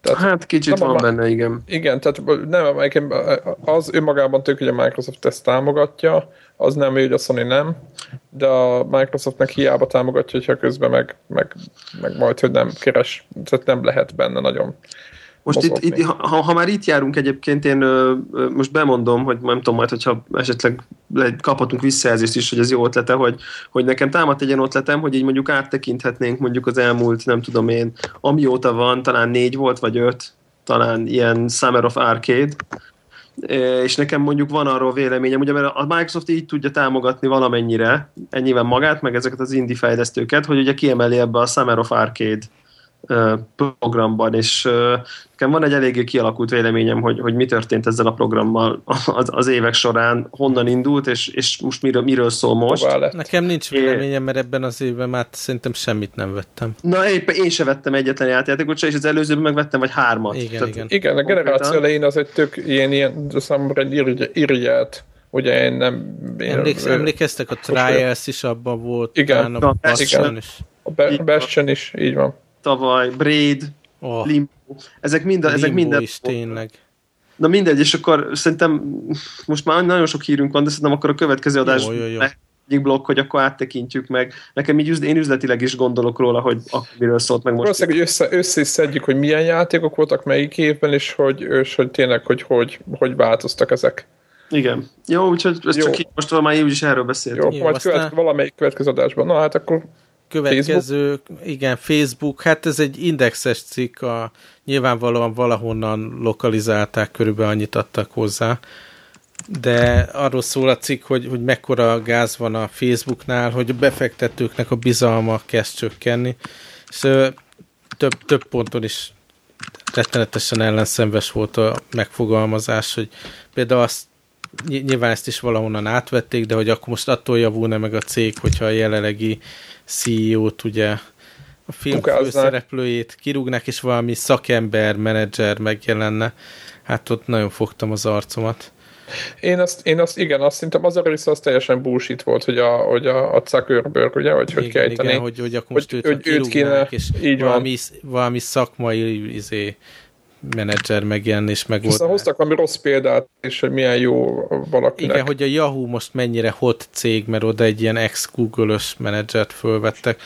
Tehát hát kicsit van a, benne, igen. Igen, tehát nem, az önmagában tök, hogy a Microsoft ezt támogatja, az nem hogy a Sony nem, de a Microsoftnak hiába támogatja, hogyha közben meg, meg, meg majd, hogy nem keres, tehát nem lehet benne nagyon most itt, itt ha, ha már itt járunk egyébként, én ö, ö, most bemondom, hogy nem tudom majd, hogyha esetleg kaphatunk visszajelzést is, hogy ez jó ötlete, hogy, hogy nekem támadt egy ilyen ötletem, hogy így mondjuk áttekinthetnénk mondjuk az elmúlt, nem tudom én, amióta van, talán négy volt, vagy öt, talán ilyen Summer of Arcade, és nekem mondjuk van arról véleményem, ugye mert a Microsoft így tudja támogatni valamennyire, ennyiben magát, meg ezeket az indie fejlesztőket, hogy ugye kiemeli ebbe a Summer of Arcade programban, és nekem van egy eléggé kialakult véleményem, hogy, hogy mi történt ezzel a programmal az, az évek során, honnan indult, és, és most miről, miről szól most. Nekem nincs véleményem, mert ebben az évben már szerintem semmit nem vettem. Na éppen én sem vettem egyetlen játékot és az előzőben megvettem vagy hármat. Igen, Tehát, igen. igen a generáció elején az egy tök ilyen, ilyen számomra egy irigyelt Ugye én nem... Én Emléksz, ő, emlékeztek, a Trials is abban volt. Igen, a Bastion is. A Bastion is, így van tavaly, Braid, oh. Limbo, ezek mind, Limbo ezek minden... is tényleg. Na mindegy, és akkor szerintem most már nagyon sok hírünk van, de szerintem akkor a következő adás jó, jó, jó. egyik blokk, hogy akkor áttekintjük meg. Nekem így én üzletileg is gondolok róla, hogy akkor miről szólt meg most. Valószínűleg, hogy össze, össze is szedjük, hogy milyen játékok voltak melyik évben, és hogy, és hogy tényleg, hogy, hogy hogy változtak ezek. Igen. Jó, úgyhogy ez Jó. csak így most már is erről beszéltünk. Jó, Jó majd aztán... követ, valamelyik következő adásban. Na hát akkor Következő, Facebook? igen, Facebook, hát ez egy indexes cikk, a, nyilvánvalóan valahonnan lokalizálták, körülbelül annyit adtak hozzá, de arról szól a cikk, hogy, hogy mekkora gáz van a Facebooknál, hogy a befektetőknek a bizalma kezd csökkenni, és több, több ponton is rettenetesen ellenszenves volt a megfogalmazás, hogy például azt nyilván ezt is valahonnan átvették, de hogy akkor most attól javulna meg a cég, hogyha a jelenlegi CEO-t ugye a film főszereplőjét kirúgnak, és valami szakember, menedzser megjelenne. Hát ott nagyon fogtam az arcomat. Én azt, én azt igen, azt szerintem az a rész az teljesen bullshit volt, hogy a, hogy a, a Zuckerberg, ugye, hogy hogy igen, igen, hogy, hogy akkor most hogy, őt, hogy őt kéne, és így valami, van. valami szakmai izé, menedzser megjelenni és megoldani. Aztán hoztak valami rossz példát, és hogy milyen jó valakinek. Igen, hogy a Yahoo most mennyire hot cég, mert oda egy ilyen ex-Google-ös menedzsert fölvettek.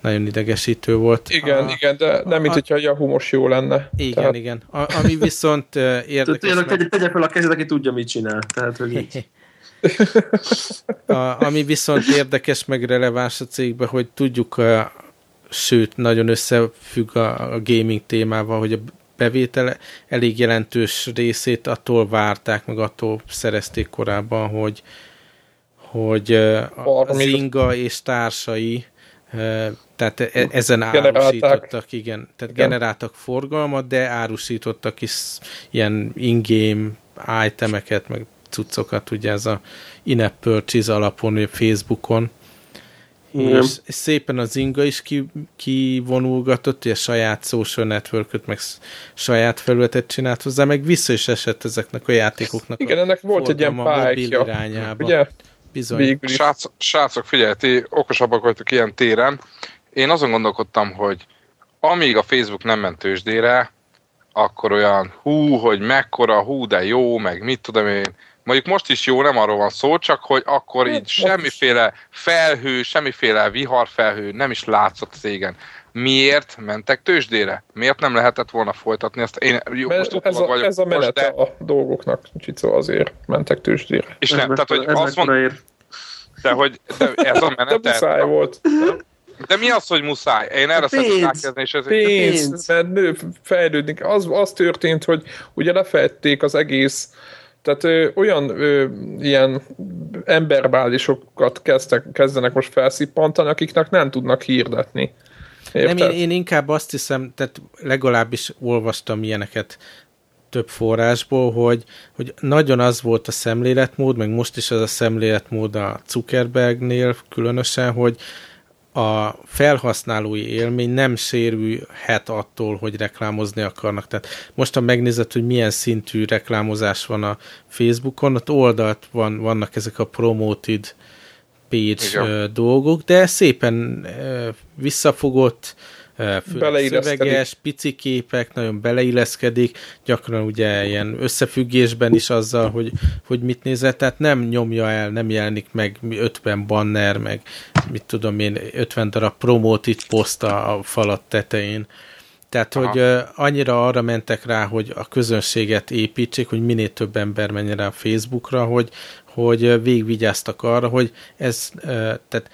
Nagyon idegesítő volt. Igen, a, igen, de nem, mint a, hogyha a Yahoo most jó lenne. Igen, tehát... igen. A, ami viszont érdekes... Tényleg tegye, tegye fel a kezed, aki tudja, mit csinál. Tehát, hogy így. a, ami viszont érdekes, meg releváns a cégben, hogy tudjuk, uh, sőt, nagyon összefügg a, a gaming témával, hogy a bevétele elég jelentős részét attól várták, meg attól szerezték korábban, hogy, hogy az Inga és társai tehát e, ezen árusítottak, igen, tehát igen. generáltak forgalmat, de árusítottak is ilyen in-game itemeket, meg cuccokat, ugye ez a in-app purchase alapon, Facebookon. És, és szépen az Inga is ki, kivonulgatott, a saját social network meg saját felületet csinált hozzá, meg vissza is esett ezeknek a játékoknak. Igen, ennek volt egy ilyen pályja. irányába. Ugye? Bizony. Srác, srácok, figyelj, ti okosabbak vagytok ilyen téren. Én azon gondolkodtam, hogy amíg a Facebook nem ment tőzsdére, akkor olyan hú, hogy mekkora, hú, de jó, meg mit tudom én, Mondjuk most is jó, nem arról van szó, csak hogy akkor így semmiféle felhő, semmiféle viharfelhő nem is látszott az égen. Miért mentek tőzsdére? Miért nem lehetett volna folytatni ezt? Én jó, most ez, a, vagyok, ez a menete de... a dolgoknak, Csicó, azért mentek tőzsdére. És nem, tehát, hogy azt mond... De hogy de ez a menete... De muszáj volt. De mi az, hogy muszáj? Én erre szeretném rákérdezni. És ez pénz, pénz. mert nő, fejlődni. Az, az történt, hogy ugye lefették az egész tehát ö, olyan ö, ilyen emberbálisokat kezdtek, kezdenek most felszippantani, akiknek nem tudnak hirdetni. Érted? Nem, én, én inkább azt hiszem, tehát legalábbis olvastam ilyeneket, több forrásból, hogy, hogy nagyon az volt a szemléletmód, meg most is az a szemléletmód a Zuckerbergnél különösen, hogy a felhasználói élmény nem sérülhet attól, hogy reklámozni akarnak. Tehát most, ha megnézed, hogy milyen szintű reklámozás van a Facebookon, ott oldalt van, vannak ezek a promoted page Igen. dolgok, de szépen visszafogott, szöveges, pici képek, nagyon beleilleszkedik, gyakran ugye ilyen összefüggésben is azzal, hogy, hogy mit nézett, tehát nem nyomja el, nem jelenik meg 50 banner, meg mit tudom én, 50 darab promót itt poszt a falat tetején. Tehát, Aha. hogy annyira arra mentek rá, hogy a közönséget építsék, hogy minél több ember menjen rá Facebookra, hogy, hogy végigvigyáztak arra, hogy ez, tehát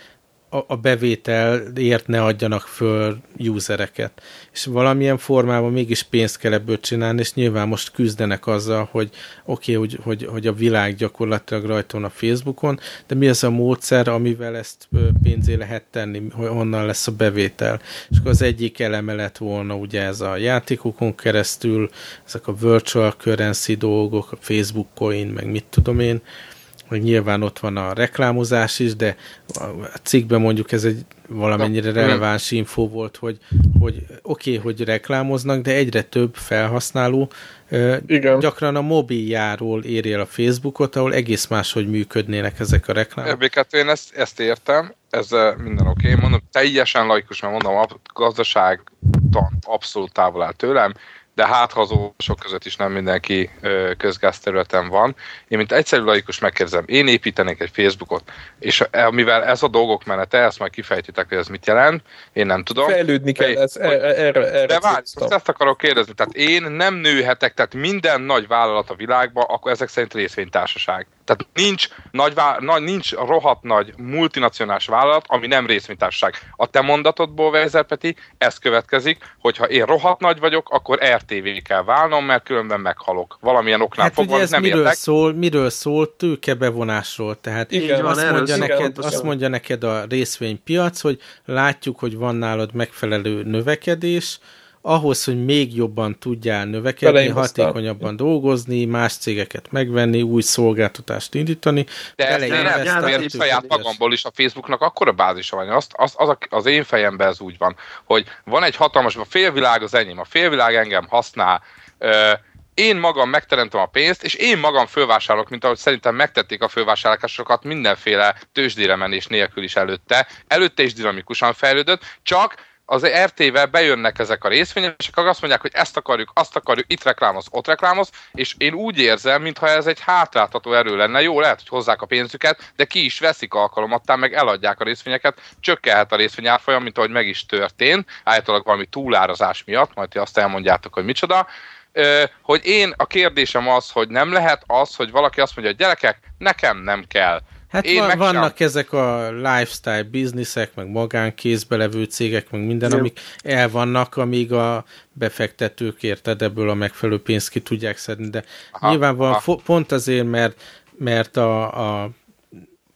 a bevételért ne adjanak föl usereket. És valamilyen formában mégis pénzt kell ebből csinálni, és nyilván most küzdenek azzal, hogy oké, okay, hogy, hogy, hogy a világ gyakorlatilag rajta van a Facebookon, de mi az a módszer, amivel ezt pénzé lehet tenni, hogy honnan lesz a bevétel. És akkor az egyik eleme lett volna ugye ez a játékokon keresztül, ezek a virtual currency dolgok, a Facebook coin, meg mit tudom én, hogy nyilván ott van a reklámozás is, de a cikkben mondjuk ez egy valamennyire releváns info volt, hogy, hogy oké, okay, hogy reklámoznak, de egyre több felhasználó Igen. gyakran a mobiljáról éri el a Facebookot, ahol egész máshogy működnének ezek a reklámok. Ebbéket én ezt, ezt értem, ez minden oké. Okay. Mondom, teljesen laikus, mert mondom, a gazdaság abszolút távol áll tőlem de hát sok között is nem mindenki közgázterületen van. Én, mint egyszerű laikus megkérdezem, én építenék egy Facebookot, és mivel ez a dolgok menete, ezt majd kifejtitek, hogy ez mit jelent, én nem tudom. Fejlődni kell, ez, hogy, erre, erre De várj, ezt akarok kérdezni, tehát én nem nőhetek, tehát minden nagy vállalat a világban, akkor ezek szerint részvénytársaság. Tehát nincs, nagy, nagy, nincs rohadt nagy multinacionális vállalat, ami nem részvénytársaság. A te mondatodból, Weiser Peti, ez következik, hogy ha én rohadt nagy vagyok, akkor RTV kell válnom, mert különben meghalok. Valamilyen oknál hát fogva, ez nem miről értek. Szól, miről szól? Tőkebevonásról. Tehát igen, azt, van, mondja neked, azt mondja neked a részvénypiac, hogy látjuk, hogy van nálad megfelelő növekedés, ahhoz, hogy még jobban tudjál növekedni, hatékonyabban dolgozni, más cégeket megvenni, új szolgáltatást indítani. De ezt nem, nem saját magamból is a Facebooknak akkora bázisa van. Azt, az, az, az én fejemben ez úgy van, hogy van egy hatalmas, a félvilág az enyém, a félvilág engem használ, én magam megteremtem a pénzt, és én magam fölvásárolok, mint ahogy szerintem megtették a fölvásárlásokat mindenféle tőzsdére menés nélkül is előtte. Előtte is dinamikusan fejlődött, csak az RT-vel bejönnek ezek a részvényesek, azt mondják, hogy ezt akarjuk, azt akarjuk, itt reklámoz, ott reklámoz, és én úgy érzem, mintha ez egy hátráltató erő lenne. Jó, lehet, hogy hozzák a pénzüket, de ki is veszik alkalomattán, meg eladják a részvényeket, csökkelhet a részvény árfolyam, mint ahogy meg is történt, állítólag valami túlárazás miatt, majd ti azt elmondjátok, hogy micsoda. Hogy én, a kérdésem az, hogy nem lehet az, hogy valaki azt mondja, hogy gyerekek, nekem nem kell Hát Én van, vannak sem. ezek a lifestyle bizniszek, meg magánkézbe levő cégek, meg minden, Jó. amik el vannak, amíg a befektetők érted ebből a megfelelő pénzt ki tudják szedni, de aha, nyilván van aha. pont azért, mert, mert a, a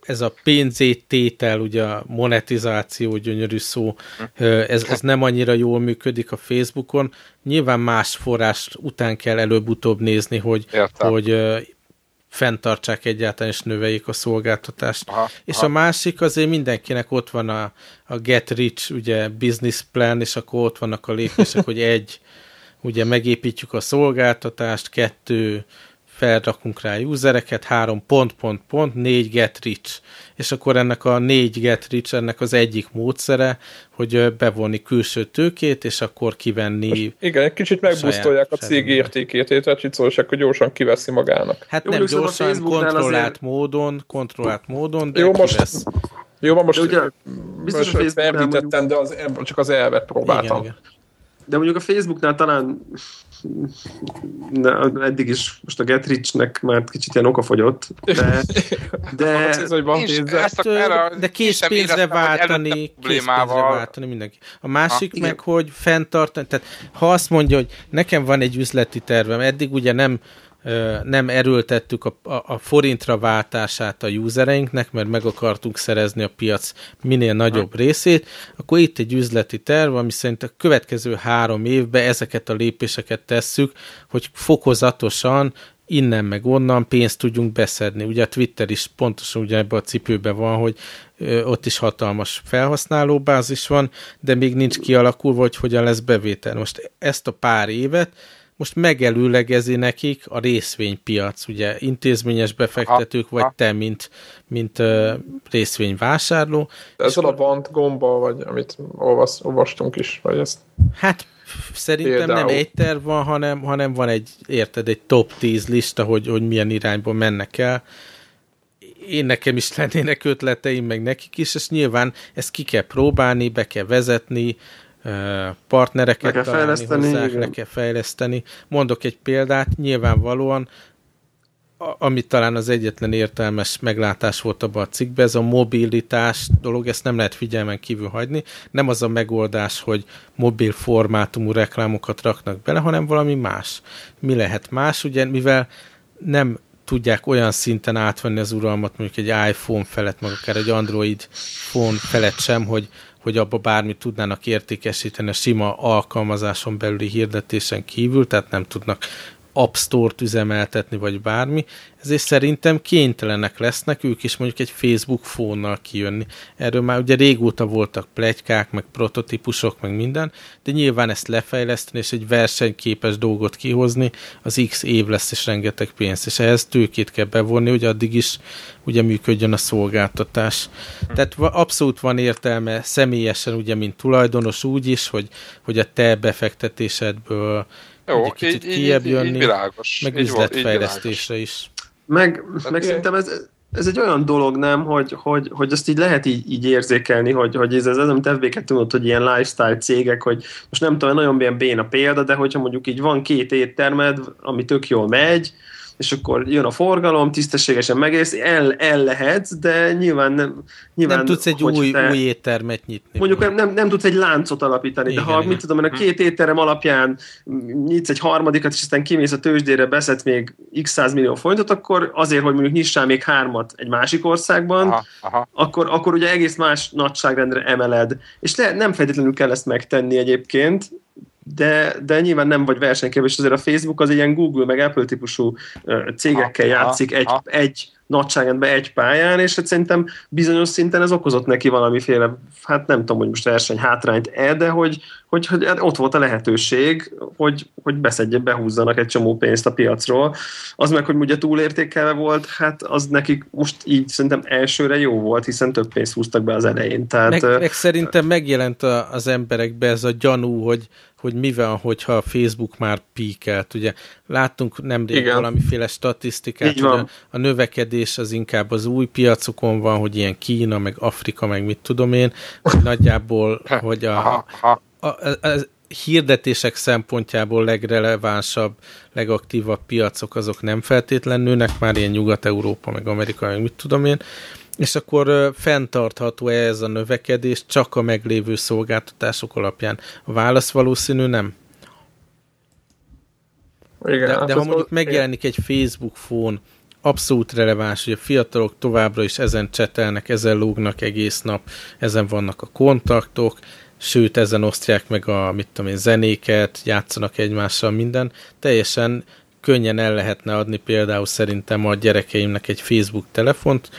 ez a pénzététel, ugye a monetizáció, gyönyörű szó, hm. ez, ez nem annyira jól működik a Facebookon. Nyilván más forrás után kell előbb-utóbb nézni, hogy, Értem. hogy fenntartsák egyáltalán és növeljék a szolgáltatást. Aha, és aha. a másik azért mindenkinek ott van a, a Get Rich, ugye business plan, és akkor ott vannak a lépések, hogy egy, ugye megépítjük a szolgáltatást, kettő, felrakunk rá usereket, három pont, pont, pont, négy get rich. És akkor ennek a négy get rich, ennek az egyik módszere, hogy bevonni külső tőkét, és akkor kivenni Most Igen, egy kicsit megbusztolják a cég értékét, tehát csicsolság, hogy gyorsan kiveszi magának. Hát Jó, nem gyorsan, kontrollált azért... módon, kontrollált módon, de Jó, most, kivesz. Jó, most, ugye, biztos most ferdítettem, de az, csak az elvet próbáltam. Igen, igen. De mondjuk a Facebooknál talán de eddig is most a Getrichnek már kicsit ilyen okafogyott, de, de, de készpénzre váltani, készpénzre váltani mindenki. A másik ha, meg, hogy fenntartani, tehát ha azt mondja, hogy nekem van egy üzleti tervem, eddig ugye nem nem erőltettük a, a, a forintra váltását a usereinknek, mert meg akartunk szerezni a piac minél nagyobb részét, akkor itt egy üzleti terv, ami szerint a következő három évben ezeket a lépéseket tesszük, hogy fokozatosan innen meg onnan pénzt tudjunk beszedni. Ugye a Twitter is pontosan ugyanebben a cipőben van, hogy ott is hatalmas felhasználóbázis van, de még nincs kialakulva, hogy hogyan lesz bevétel. Most ezt a pár évet most megelőlegezi nekik a részvénypiac, ugye intézményes befektetők, vagy te, mint, mint uh, részvényvásárló. Ezzel a bant gomba, vagy amit olvas, olvastunk is, vagy ezt? Hát szerintem Például. nem egy terv van, hanem, hanem van egy, érted, egy top 10 lista, hogy, hogy milyen irányba mennek el. Én nekem is lennének ötleteim, meg nekik is, és nyilván ezt ki kell próbálni, be kell vezetni, partnereket le kell fejleszteni, hozzá, le kell fejleszteni. Mondok egy példát, nyilvánvalóan ami talán az egyetlen értelmes meglátás volt abban a cikkben, ez a mobilitás dolog, ezt nem lehet figyelmen kívül hagyni. Nem az a megoldás, hogy mobil formátumú reklámokat raknak bele, hanem valami más. Mi lehet más, ugye, mivel nem tudják olyan szinten átvenni az uralmat, mondjuk egy iPhone felett, meg akár egy Android phone felett sem, hogy hogy abba bármit tudnának értékesíteni a sima alkalmazáson belüli hirdetésen kívül, tehát nem tudnak App Store-t üzemeltetni, vagy bármi, ezért szerintem kénytelenek lesznek ők is mondjuk egy Facebook fónnal kijönni. Erről már ugye régóta voltak plegykák, meg prototípusok, meg minden, de nyilván ezt lefejleszteni, és egy versenyképes dolgot kihozni, az X év lesz, és rengeteg pénz, és ehhez tőkét kell bevonni, hogy addig is ugye működjön a szolgáltatás. Tehát abszolút van értelme személyesen, ugye, mint tulajdonos úgy is, hogy, hogy a te befektetésedből jó, egy kicsit így, kijebb jönni, így világos. meg üzletfejlesztésre is. Meg, meg szerintem ez, ez egy olyan dolog, nem, hogy, hogy, hogy azt így lehet így, így érzékelni, hogy, hogy ez, ez amit fb tudod, hogy ilyen lifestyle cégek, hogy most nem tudom, nagyon ilyen béna példa, de hogyha mondjuk így van két éttermed, ami tök jól megy, és akkor jön a forgalom, tisztességesen megész, el, el lehet, de nyilván nem... Nyilván, nem tudsz egy új, te, új éttermet nyitni. Mondjuk nem, nem, nem tudsz egy láncot alapítani, igen, de ha, igen. mit tudom, a két étterem alapján nyitsz egy harmadikat, és aztán kimész a tőzsdére, beszed még x 100 millió forintot, akkor azért, hogy mondjuk nyissál még hármat egy másik országban, aha, aha. Akkor, akkor ugye egész más nagyságrendre emeled. És le, nem feltétlenül kell ezt megtenni egyébként, de, de nyilván nem vagy versenyképes, azért a Facebook az ilyen Google meg Apple típusú cégekkel játszik egy, egy nagyságrendben egy pályán, és hát szerintem bizonyos szinten ez okozott neki valamiféle, hát nem tudom, hogy most verseny hátrányt e, de hogy, hogy, hogy hát ott volt a lehetőség, hogy, hogy beszedje, behúzzanak egy csomó pénzt a piacról. Az meg, hogy ugye túlértékelve volt, hát az nekik most így szerintem elsőre jó volt, hiszen több pénzt húztak be az elején. Tehát, meg, meg szerintem megjelent a, az emberekbe ez a gyanú, hogy, hogy mivel, hogyha a Facebook már píkelt. Ugye láttunk nemrég Igen. valamiféle statisztikát, hogy a, a növekedés az inkább az új piacokon van, hogy ilyen Kína, meg Afrika, meg mit tudom én, nagyjából, hogy a, a, a, a hirdetések szempontjából legrelevánsabb, legaktívabb piacok azok nem feltétlenül nőnek, már ilyen Nyugat-Európa, meg Amerika, meg mit tudom én, és akkor fenntartható -e ez a növekedés csak a meglévő szolgáltatások alapján? A válasz valószínű nem. Igen, de, hát de ha mondjuk megjelenik egy Facebook fón, abszolút releváns, hogy a fiatalok továbbra is ezen csetelnek, ezen lógnak egész nap, ezen vannak a kontaktok, sőt, ezen osztják meg a, mit tudom én, zenéket, játszanak egymással minden. Teljesen könnyen el lehetne adni például szerintem a gyerekeimnek egy Facebook telefont,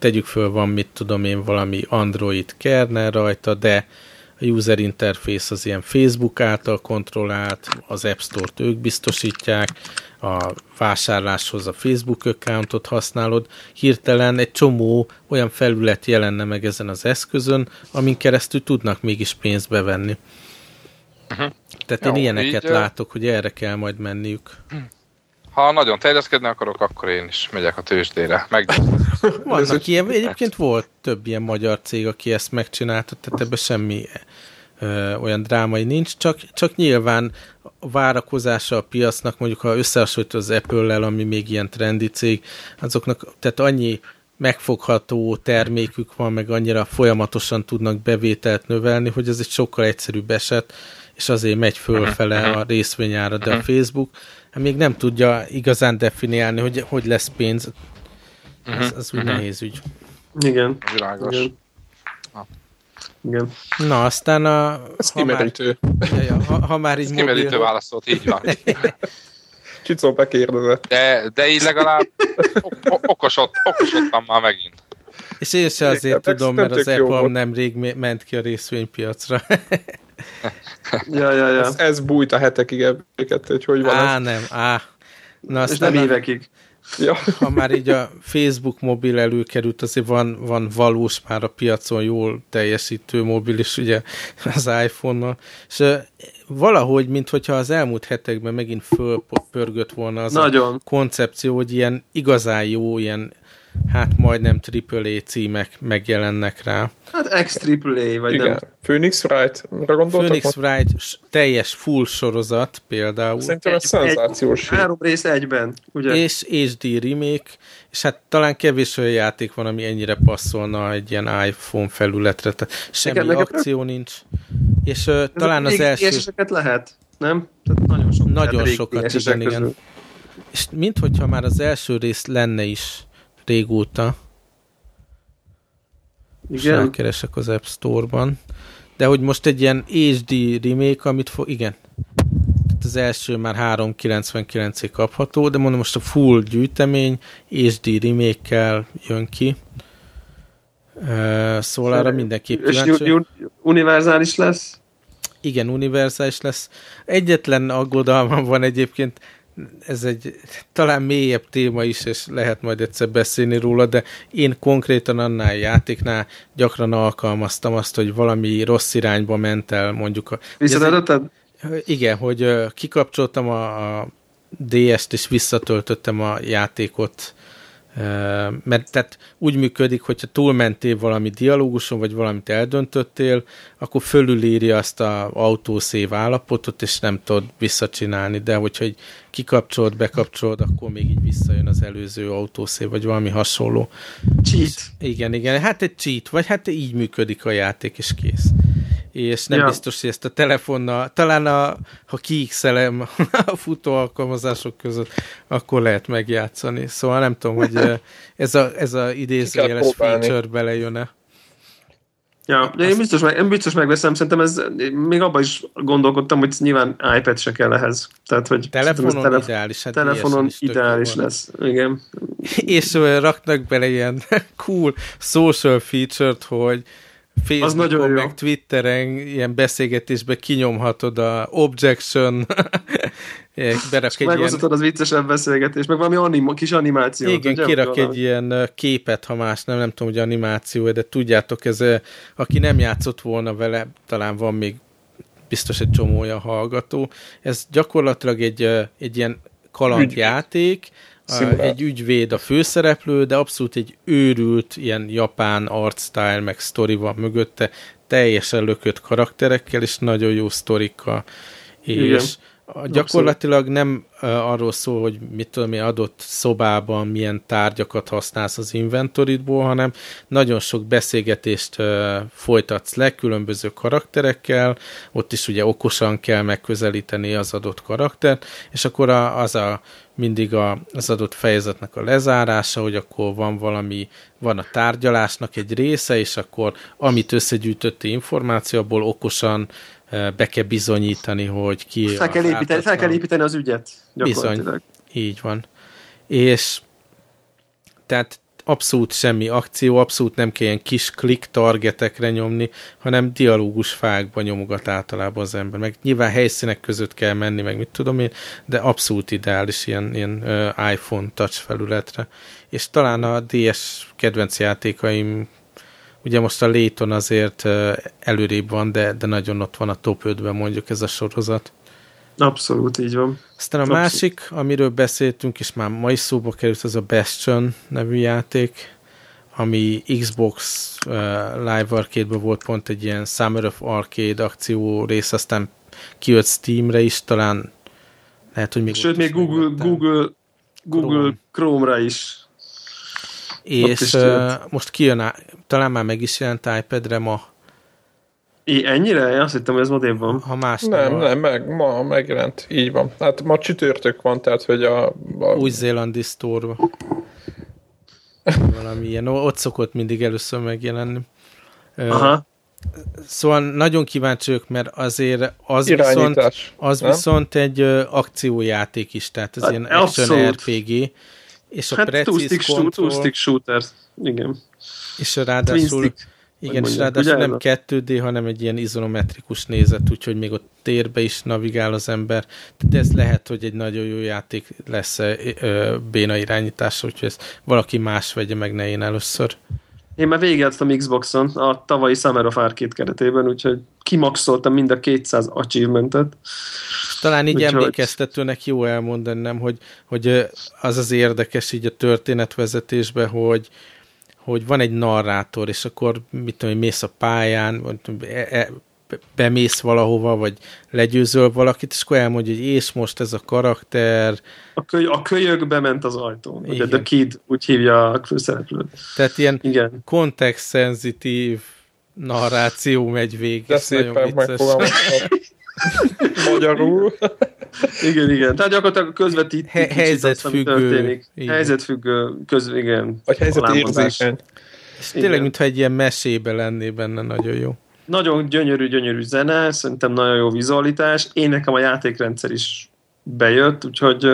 tegyük föl, van mit tudom én, valami Android kernel rajta, de a user interface az ilyen Facebook által kontrollált, az App Store-t ők biztosítják, a vásárláshoz a Facebook accountot használod, hirtelen egy csomó olyan felület jelenne meg ezen az eszközön, amin keresztül tudnak mégis pénzt bevenni. Uh-huh. Tehát Jó, én ilyeneket így, látok, hogy erre kell majd menniük. Ha nagyon terjeszkedni akarok, akkor én is megyek a tőzsdére. Meg... Vannak ilyen, egyébként volt több ilyen magyar cég, aki ezt megcsinálta, tehát ebben semmi ö, olyan drámai nincs, csak, csak nyilván a várakozása a piacnak, mondjuk ha összehasonlítod az Apple-lel, ami még ilyen trendi cég, azoknak, tehát annyi megfogható termékük van, meg annyira folyamatosan tudnak bevételt növelni, hogy ez egy sokkal egyszerűbb eset, és azért megy fölfele a részvényára, de a Facebook. hát még nem tudja igazán definiálni, hogy hogy lesz pénz. Uh-huh. Ez, ez úgy uh-huh. nehéz ügy. Igen. Világos. Igen. Igen. Na, aztán a... Ez ha már, kimerítő. ja, ja, ha, ha már így Ez kimerítő mobil, válaszolt, így van. Csicó bekérdezett. De, de így legalább ok- okosod, okosodtam már megint. és én se azért Igen, tudom, nem mert az Apple volt. nemrég me- ment ki a részvénypiacra. Ja, ja, ja. Ez, ez bújt a hetekig ebbéket, hogy hogy van Á, ez. nem, á. Na, És nem a- évekig. Ja. ha már így a Facebook mobil előkerült, azért van, van valós már a piacon jól teljesítő mobil is, ugye az iPhone-nal, és valahogy, minthogyha az elmúlt hetekben megint fölpörgött volna az Nagyon. a koncepció, hogy ilyen igazán jó, ilyen hát majdnem AAA címek megjelennek rá. Hát XAAA, vagy Igen. nem. Phoenix Wright-ra gondoltak? Phoenix Wright teljes full sorozat például. Szerintem ez szenzációs. hír. Három rész egyben, ugye? és HD remake, és hát talán kevés olyan játék van, ami ennyire passzolna egy ilyen iPhone felületre, tehát semmi Nekem- nekem- akció nincs. És uh, talán az első, DSS-eket lehet, nem? Tehát nagyon sok. Nagyon sokat, igen, igen. és minthogyha már az első rész lenne is régóta, és Igen. rákeresek az App Store-ban, de hogy most egy ilyen HD remake, amit fog, igen, Tehát az első már 399 ig kapható, de mondom most a full gyűjtemény HD remake-kel jön ki. Uh, szóval arra mindenképp És kíváncsi. u- univerzális lesz? Igen, univerzális lesz. Egyetlen aggodalmam van egyébként, ez egy talán mélyebb téma is, és lehet majd egyszer beszélni róla, de én konkrétan annál a játéknál gyakran alkalmaztam azt, hogy valami rossz irányba ment el, mondjuk a... Visszaadotad? Igen, hogy kikapcsoltam a, a DS-t, és visszatöltöttem a játékot, mert tehát úgy működik, hogyha túlmentél valami dialóguson, vagy valamit eldöntöttél, akkor fölülírja azt a autószév állapotot, és nem tudod visszacsinálni, de hogyha egy kikapcsolod, bekapcsolod, akkor még így visszajön az előző autószév, vagy valami hasonló. Cheat. Igen, igen, hát egy cheat, vagy hát így működik a játék, és kész. És nem Ja. biztos, hogy ezt a telefonnal, talán a, ha kiixelem a futó alkalmazások között, akkor lehet megjátszani. Szóval nem tudom, hogy ez a, ez a idézőjeles feature belejön-e. Ja, de én biztos, meg, én biztos megveszem, szerintem ez, még abban is gondolkodtam, hogy nyilván iPad se kell ehhez. Tehát, hogy Telefonon ez ideális. Hát telefonon is ideális van. lesz. Igen. És raknak bele ilyen cool social feature-t, hogy Facebookon, nagyon jó. meg Twitteren ilyen beszélgetésbe kinyomhatod a objection, berak egy ilyen, az viccesebb beszélgetés, meg valami anim, kis animációt. igen, ugye? kirak Valami. egy ilyen képet, ha más nem, nem tudom, hogy animáció, de tudjátok, ez, aki nem játszott volna vele, talán van még biztos egy csomó olyan hallgató. Ez gyakorlatilag egy, egy ilyen kalandjáték, a- Szimulál. egy ügyvéd a főszereplő, de abszolút egy őrült, ilyen japán art style, meg sztori van mögötte, teljesen lökött karakterekkel, és nagyon jó sztorikkal. Igen. És a, gyakorlatilag nem arról szól, hogy mit tudom én, adott szobában milyen tárgyakat használsz az inventoridból, hanem nagyon sok beszélgetést folytatsz le különböző karakterekkel, ott is ugye okosan kell megközelíteni az adott karaktert, és akkor az a mindig a, az adott fejezetnek a lezárása, hogy akkor van valami, van a tárgyalásnak egy része, és akkor amit összegyűjtötti információ, abból okosan eh, be kell bizonyítani, hogy ki Fel kell, építeni, fel kell építeni az ügyet. Bizony. Így van. És tehát abszolút semmi akció, abszolút nem kell ilyen kis klik targetekre nyomni, hanem dialógus fákba nyomogat általában az ember. Meg nyilván helyszínek között kell menni, meg mit tudom én, de abszolút ideális ilyen, ilyen iPhone touch felületre. És talán a DS kedvenc játékaim Ugye most a Layton azért előrébb van, de, de nagyon ott van a top 5-ben mondjuk ez a sorozat. Abszolút így van. Aztán a Abszolút. másik, amiről beszéltünk, és már ma is szóba került, az a Bastion nevű játék, ami Xbox uh, Live Arcade-ben volt pont egy ilyen Summer of Arcade akció rész, aztán kijött Steamre is, talán lehet, hogy még Sőt, még Google, megvettem. Google, Google Chrome. Chrome-ra is. És uh, most kijön, talán már meg is jelent iPad-re ma, É, ennyire? Én azt hittem, hogy ez ma van. Ha más nem, nem, meg, ma megjelent. Így van. Hát ma csütörtök van, tehát hogy a... a... Új-Zélandi sztorba. Valami ilyen. Ott szokott mindig először megjelenni. Aha. Szóval nagyon kíváncsi vagyok, mert azért az viszont, az viszont egy akciójáték is, tehát ez hát, ilyen action RPG, és a hát precíz two-stick shooter, igen. És ráadásul igen, és ráadásul nem 2D, hanem egy ilyen izonometrikus nézet, úgyhogy még ott térbe is navigál az ember. Tehát ez lehet, hogy egy nagyon jó játék lesz ö, béna irányításra, úgyhogy ezt valaki más vegye meg, ne én először. Én már végigjátszottam Xboxon a tavalyi Summer of Arcade keretében, úgyhogy kimaxoltam mind a 200 achievementet. Talán így úgyhogy... emlékeztetőnek jó elmondani, nem, hogy, hogy az az érdekes így a történetvezetésben, hogy, hogy van egy narrátor, és akkor mit tudom, mész a pályán, vagy e, e, bemész valahova, vagy legyőzöl valakit, és akkor elmondja, hogy és most ez a karakter... A, köly, a kölyök bement az ajtón. Ugye The Kid, úgy hívja a főszereplőt. Tehát ilyen Igen. kontext-szenzitív narráció megy végig. De szépen Magyarul. Igen, igen. Tehát gyakorlatilag közvetít. He- helyzetfüggő. Helyzetfüggő, köz, igen. Vagy helyzetérzékeny. És tényleg, mintha egy ilyen mesébe lenné benne, nagyon jó. Nagyon gyönyörű, gyönyörű zene, szerintem nagyon jó vizualitás. Én nekem a játékrendszer is bejött, úgyhogy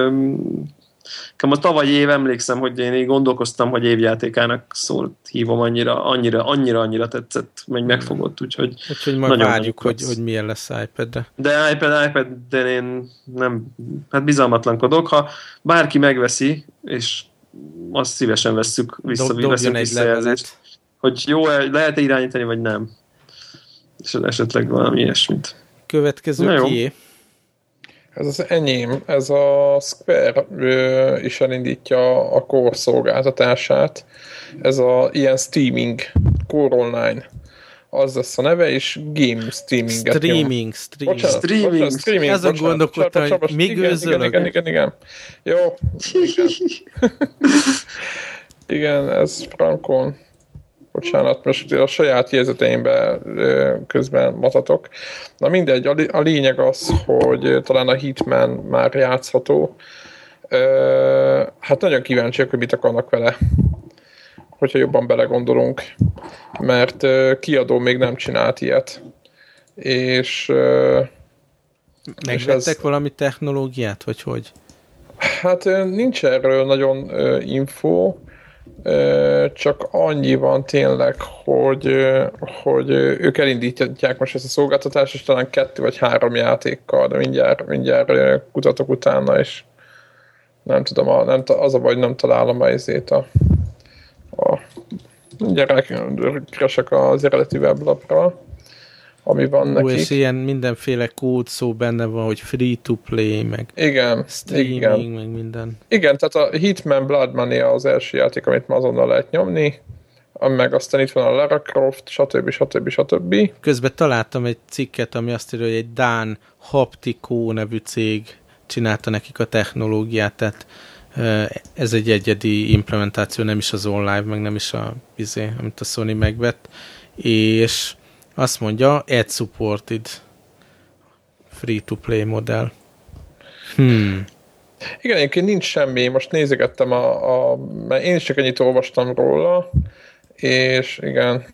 Nekem a tavalyi év emlékszem, hogy én így gondolkoztam, hogy évjátékának szólt hívom annyira, annyira, annyira, annyira tetszett, meg megfogott, úgyhogy Úgyhogy majd nagyon várjuk, hogy, hogy milyen lesz iPad-de. De iPad, iPad, de én nem, hát bizalmatlankodok. Ha bárki megveszi, és azt szívesen vesszük vissza, Dob, veszünk levelet. hogy jó lehet-e irányítani, vagy nem. És esetleg valami ilyesmit. Következő kié? Ez az enyém, ez a Square ö, is elindítja a Core szolgáltatását. Ez a ilyen streaming, Core Online az lesz a neve, és game streaming Streaming, streaming. Bocsánat, streaming. Bocsánat, streaming. Ezen gondolkodtam, hogy még igen, igen, igen, igen, igen. Jó. Igen. igen, ez frankon bocsánat, most a saját jegyzeteimbe közben matatok. Na mindegy, a lényeg az, hogy talán a Hitman már játszható. Hát nagyon kíváncsiak, hogy mit akarnak vele, hogyha jobban belegondolunk, mert kiadó még nem csinált ilyet. És Megvettek ez... valami technológiát, vagy hogy? Hát nincs erről nagyon info, csak annyi van tényleg, hogy, hogy ők elindítják most ezt a szolgáltatást, és talán kettő vagy három játékkal, de mindjárt, mindjárt kutatok utána, és nem tudom, a, nem, az a baj, nem találom a izét a, a mindjárt keresek az eredeti weblapra ami van neki. és ilyen mindenféle kód szó benne van, hogy free to play, meg igen, streaming, igen. meg minden. Igen, tehát a Hitman Blood Money az első játék, amit ma azonnal lehet nyomni, meg aztán itt van a Lara Croft, stb. stb. stb. Közben találtam egy cikket, ami azt írja, hogy egy Dán Haptico nevű cég csinálta nekik a technológiát, tehát ez egy egyedi implementáció, nem is az online, meg nem is a bizé, amit a Sony megvett, és azt mondja, ad supported free-to-play modell. Hmm. Igen, egyébként nincs semmi. Most nézegettem a, a mert én is csak ennyit olvastam róla, és igen,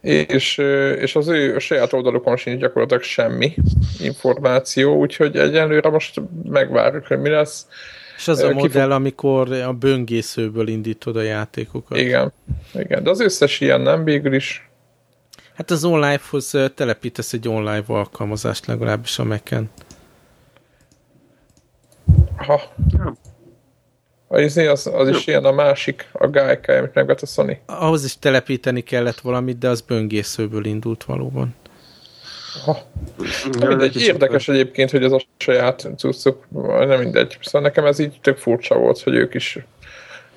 és, és az ő a saját oldalukon sincs gyakorlatilag semmi információ, úgyhogy egyelőre most megvárjuk, hogy mi lesz. És az a Kifog... modell, amikor a böngészőből indítod a játékokat. Igen, igen, de az összes ilyen nem végül is. Hát az OnLive-hoz telepítesz egy online alkalmazást legalábbis a Mac-en. Ha. Az, az, az is ilyen a másik, a Gaikai, amit megvett a Sony. Ahhoz is telepíteni kellett valamit, de az böngészőből indult valóban. Ha. Nem mindegy, érdekes egyébként, hogy ez a saját cuccuk, nem mindegy. Szóval nekem ez így tök furcsa volt, hogy ők is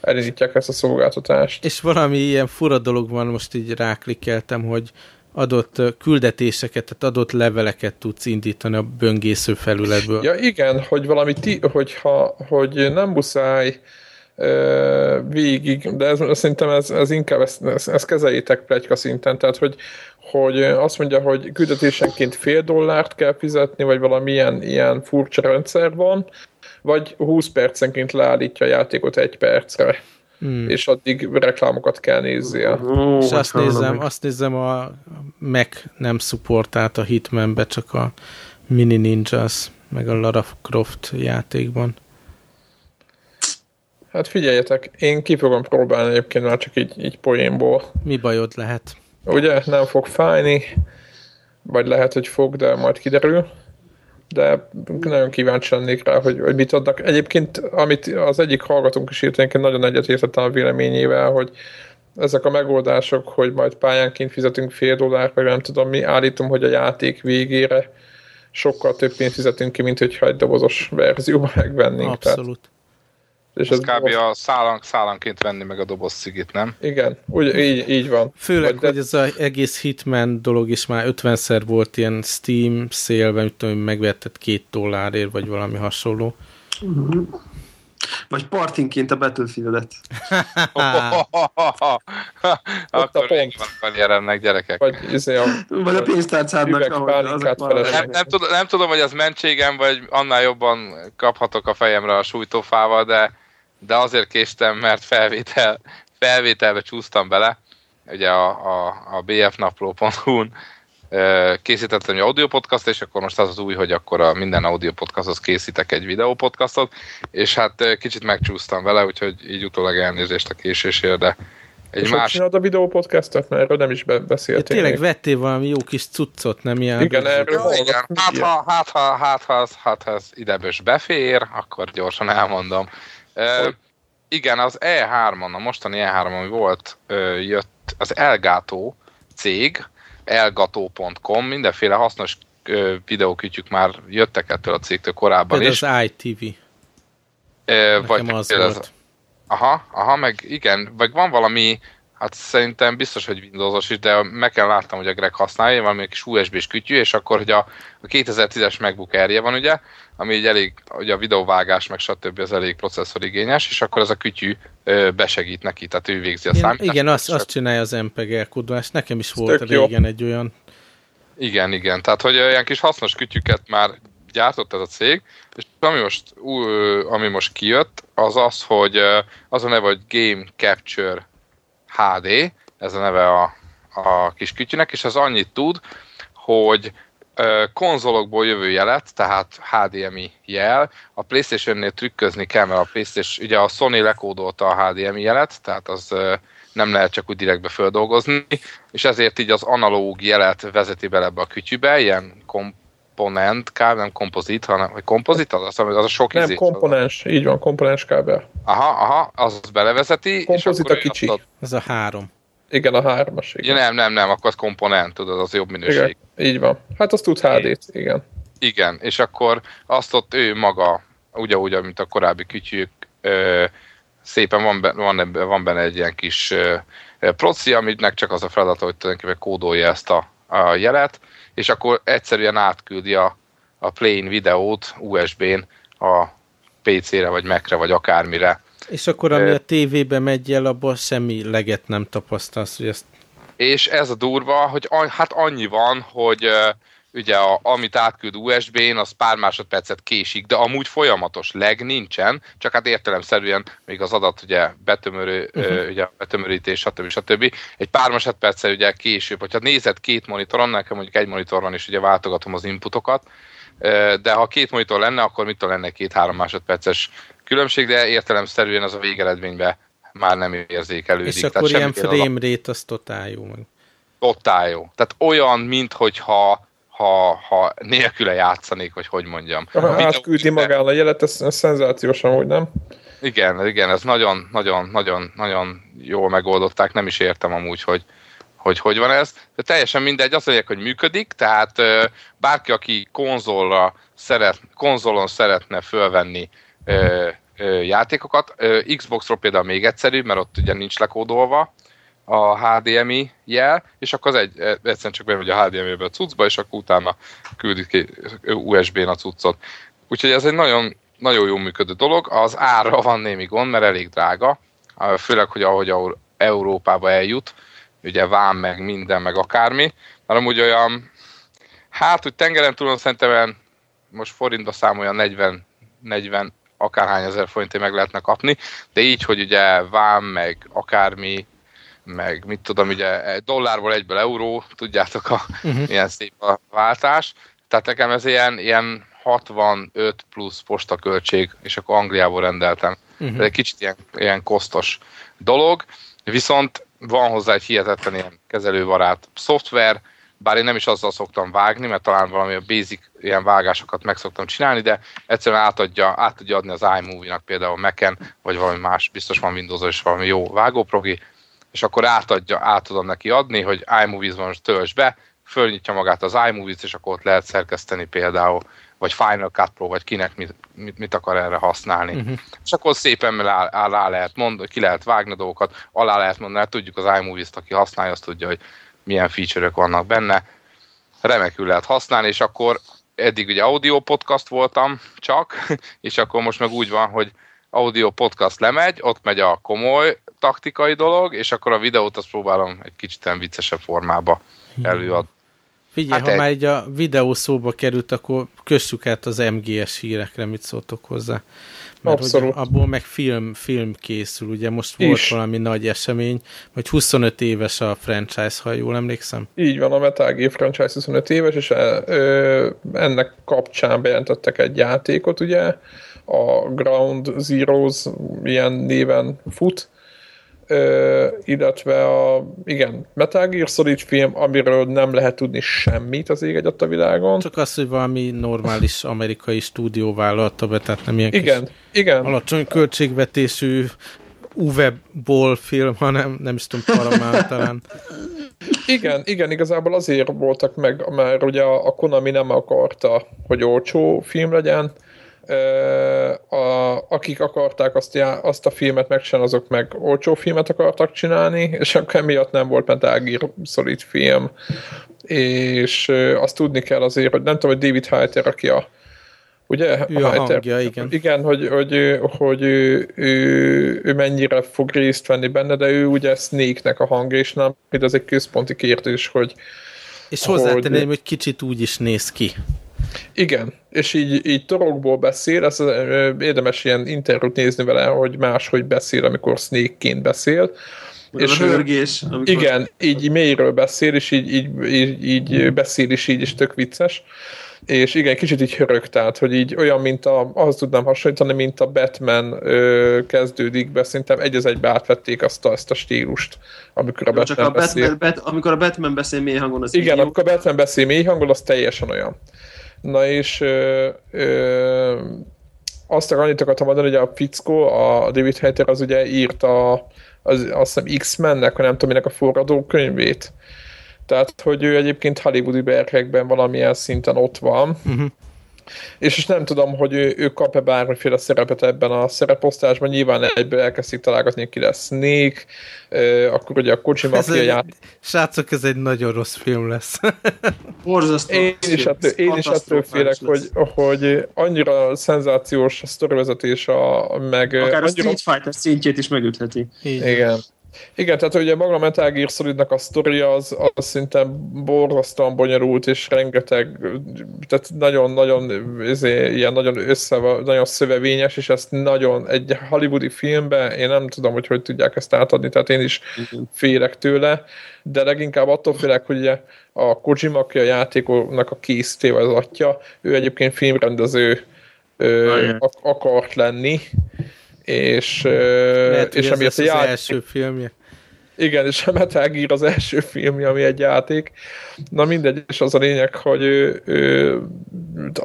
elindítják ezt a szolgáltatást. És valami ilyen fura dolog van, most így ráklikkeltem, hogy adott küldetéseket, tehát adott leveleket tudsz indítani a böngésző felületből. Ja igen, hogy valami, ti, hogyha, hogy nem muszáj végig, de ez, szerintem ez, ez inkább ezt, ezt, ezt kezeljétek plegyka szinten, tehát hogy, hogy azt mondja, hogy küldetésenként fél dollárt kell fizetni, vagy valamilyen ilyen furcsa rendszer van, vagy 20 percenként leállítja a játékot egy percre. Hmm. és addig reklámokat kell nézzél. Oh, és azt nézem, azt nézem, a Mac nem szupportált a Hitmanbe, csak a Mini Ninjas, meg a Lara Croft játékban. Hát figyeljetek, én ki fogom próbálni egyébként már csak így, így poénból. Mi bajod lehet? Ugye, nem fog fájni, vagy lehet, hogy fog, de majd kiderül. De nagyon kíváncsi lennék rá, hogy, hogy mit adnak. Egyébként, amit az egyik hallgatónk is írt, én nagyon egyetértettem a véleményével, hogy ezek a megoldások, hogy majd pályánként fizetünk fél dollár, vagy nem tudom mi, állítom, hogy a játék végére sokkal több pénzt fizetünk ki, mint hogyha egy dobozos verzióban megvennénk. Abszolút. Tehát és ez kb. a szállan, szállanként venni meg a doboz cigit, nem? Igen, úgy, így, így van. Főleg, Vagy hogy ez az egész Hitman dolog is már 50-szer volt ilyen Steam szélben, mit tudom, megvetted két dollárért, vagy valami hasonló. Mm-hmm. Vagy partinként a Battlefield-et. Akkor van jelennek gyerekek. Vagy, izé a, vagy a pénztárcádnak, nem, nem, tudom, nem tudom, hogy az mentségem, vagy annál jobban kaphatok a fejemre a sújtófával, de de azért késtem, mert felvétel, felvételbe csúsztam bele, ugye a, a, a bfnapló.hu-n készítettem egy audio podcast, és akkor most az az új, hogy akkor a minden audio podcasthoz készítek egy videó podcastot, és hát kicsit megcsúsztam vele, úgyhogy így utólag elnézést a késésért, de egy és más... csinálod a videó podcastot, mert erről nem is beszéltél. Ja, tényleg vettél valami jó kis cuccot, nem ilyen? Igen, erről ja, igen. Hát, ha, hát, ha, hát, ha, hát, ha ez idebös befér, akkor gyorsan elmondom. Igen, az E3-on, a mostani E3-on, ami volt, jött az Elgato cég, elgato.com, mindenféle hasznos videókütyük már jöttek ettől a cégtől korábban Például is. az iTV. Uh, vagy az volt. Az, aha, aha, meg igen, vagy van valami Hát szerintem biztos, hogy Windowsos is, de meg kell láttam, hogy a Greg használja, valami kis USB-s kütyű, és akkor, hogy a, a 2010-es MacBook air van, ugye, ami így elég, ugye a videóvágás, meg stb. az elég processzorigényes, és akkor ez a kütyű ö, besegít neki, tehát ő végzi a számítást. Igen, azt, azt csinálja az MPG kudvás, nekem is volt régen jó. egy olyan. Igen, igen, tehát hogy olyan kis hasznos kütyüket már gyártott ez a cég, és ami most, ami most kijött, az az, hogy az a neve, hogy Game Capture HD, ez a neve a, a kis kütyűnek, és az annyit tud, hogy konzolokból jövő jelet, tehát HDMI jel, a Playstation-nél trükközni kell, mert a Playstation, ugye a Sony lekódolta a HDMI jelet, tehát az nem lehet csak úgy direktbe földolgozni, és ezért így az analóg jelet vezeti bele ebbe a kütyübe, ilyen komponent kábel, nem kompozit, hanem vagy kompozit, az, az, az a sok Nem, izé, komponens, az... így van, komponens kábel. Aha, aha, az belevezeti. Kompozit a kicsi. Azt, ez a három. Igen, a hármas. Igen. Ja, nem, nem, nem, akkor az komponent, tudod, az jobb minőség. Igen, így van. Hát azt tud HD-t, igen. Igen, és akkor azt ott ő maga, ugyanúgy, mint a korábbi kütyük, ö, szépen van, be, van, van benne egy ilyen kis ö, proci, aminek csak az a feladat, hogy tulajdonképpen kódolja ezt a, a jelet, és akkor egyszerűen átküldi a, a plain videót USB-n a PC-re, vagy Mac-re, vagy akármire. És akkor ami a tévébe megy el, abból semmi leget nem tapasztalsz, hogy ezt... És ez a durva, hogy hát annyi van, hogy ugye a, amit átküld USB-n, az pár másodpercet késik, de amúgy folyamatos leg nincsen, csak hát értelemszerűen még az adat ugye betömörő, uh-huh. ugye betömörítés, stb. stb. Egy pár másodperccel ugye később, hogyha nézed két monitoron, nekem mondjuk egy monitor van, és ugye váltogatom az inputokat, de ha két monitor lenne, akkor mit lenne két-három másodperces különbség, de értelemszerűen az a végeredményben már nem érzékelődik. És akkor ilyen frame rate az totál jó. Totál jó. Tehát olyan, minthogyha ha, ha nélküle játszanék, vagy hogy mondjam. Ha átküldi magán a jelet, ez, ez szenzációsan, hogy nem? Igen, igen, ez nagyon, nagyon, nagyon, nagyon jól megoldották, nem is értem amúgy, hogy hogy, hogy van ez, de teljesen mindegy, azt mondják, hogy működik, tehát bárki, aki konzolra szeret, konzolon szeretne fölvenni játékokat, Xboxról például még egyszerűbb, mert ott ugye nincs lekódolva, a HDMI jel, és akkor az egy, egyszerűen csak bemegy a HDMI-be a cuccba, és akkor utána küldik ki USB-n a cuccot. Úgyhogy ez egy nagyon, nagyon jó működő dolog. Az ára van némi gond, mert elég drága, főleg, hogy ahogy Európába eljut, ugye vám meg minden, meg akármi, hanem úgy olyan, hát, hogy tengeren túlon szerintem most forintba számolja 40, 40 akárhány ezer forintért meg lehetne kapni, de így, hogy ugye vám, meg akármi, meg mit tudom, ugye dollárból egyből euró, tudjátok, a, uh-huh. ilyen szép a váltás. Tehát nekem ez ilyen, ilyen 65 plusz postaköltség, és akkor Angliából rendeltem. Uh-huh. Ez egy kicsit ilyen, ilyen kosztos dolog, viszont van hozzá egy hihetetlen ilyen kezelővarát szoftver, bár én nem is azzal szoktam vágni, mert talán valami a basic ilyen vágásokat meg szoktam csinálni, de egyszerűen átadja, át tudja adni az iMovie-nak például Mac-en, vagy valami más, biztos van windows is valami jó vágóprogi, és akkor átadja, át tudom neki adni, hogy iMovies-ban tölts be, fölnyitja magát az iMovies, és akkor ott lehet szerkeszteni például, vagy Final Cut Pro, vagy kinek mit, mit, mit akar erre használni. Uh-huh. És akkor szépen rá, rá lehet mondani, ki lehet vágni dolgokat, alá lehet mondani, hát tudjuk az iMovies-t, aki használja, azt tudja, hogy milyen feature-ök vannak benne. Remekül lehet használni, és akkor eddig ugye audio podcast voltam csak, és akkor most meg úgy van, hogy audio podcast lemegy, ott megy a komoly taktikai dolog, és akkor a videót azt próbálom egy kicsit viccesebb formába előadni. Figyelj, hát ha egy... már egy a videó szóba került, akkor kössük át az MGS hírekre, mit szóltok hozzá. Mert Abszolút. Ugye, abból meg film, film készül, ugye most volt Is. valami nagy esemény, hogy 25 éves a franchise, ha jól emlékszem. Így van, a Metal Gear franchise 25 éves, és ö, ennek kapcsán bejelentettek egy játékot, ugye, a Ground Zeroes ilyen néven fut, Ö, illetve a, igen, Metal Gear Solid film, amiről nem lehet tudni semmit az ég egyet a világon. Csak az, hogy valami normális amerikai stúdió vállalta be, tehát nem ilyen igen, kis igen. alacsony költségvetésű UV-ból film, hanem nem is tudom, Paramount talán. Igen, igen, igazából azért voltak meg, mert ugye a Konami nem akarta, hogy olcsó film legyen, a, akik akarták azt, já, azt a filmet megcsinálni, azok meg olcsó filmet akartak csinálni, és akkor emiatt nem volt Metal Gear Solid film. És azt tudni kell azért, hogy nem tudom, hogy David Hayter, aki a ugye? Ő a, a hangja, igen. Igen, hogy, hogy, hogy ő, ő, ő, mennyire fog részt venni benne, de ő ugye Snake-nek a hangja, és nem, ez egy központi kérdés, hogy és hozzátenném, hogy, hogy kicsit úgy is néz ki. Igen, és így, így torokból beszél, ez érdemes ilyen interjút nézni vele, hogy máshogy beszél, amikor Snake-ként beszél. és a hörgés. Amikor... Igen, így mélyről beszél, és így, így, így, így beszél is így is tök vicces és igen, kicsit így hörög, tehát, hogy így olyan, mint a, ahhoz tudnám hasonlítani, mint a Batman ö, kezdődik be, szerintem egy az egybe átvették azt a, ezt a stílust, amikor a Jó, Batman csak a beszél. Batman, Bat, amikor a Batman beszél mély hangon, az Igen, amikor a Batman beszél mély hangon, az teljesen olyan. Na és ö, ö, azt annyit akartam mondani, hogy a fickó, a David Hayter az ugye írta az, azt hiszem X-mennek, nem tudom, minek a forradókönyvét. Tehát, hogy ő egyébként hollywoodi berkekben valamilyen szinten ott van. Uh-huh. És, és nem tudom, hogy ő, ő kap-e bármiféle szerepet ebben a szereposztásban, nyilván egyből elkezdik találgatni, ki lesz Snake, euh, akkor ugye a kocsi mafia ját... Srácok, ez egy nagyon rossz film lesz. Borzasztó. Én is ettől, én is ettől félek, hogy, hogy annyira szenzációs a sztorivezetés, a, meg... Akár annyira... a Street Fighter szintjét is megütheti. Igen. Igen, tehát ugye maga a Metal Gear Solidnak a sztoria az, az szinte borzasztóan bonyolult, és rengeteg, tehát nagyon-nagyon ilyen nagyon össze, nagyon szövevényes, és ezt nagyon egy hollywoodi filmben, én nem tudom, hogy hogy tudják ezt átadni, tehát én is félek tőle, de leginkább attól félek, hogy ugye a Kojima, aki a játéknak a készítéve az atya, ő egyébként filmrendező ö, akart lenni, és, Lehet, és ami az, az első filmje. Igen, és a Metal Gear az első filmje, ami egy játék. Na mindegy, és az a lényeg, hogy ő, ő,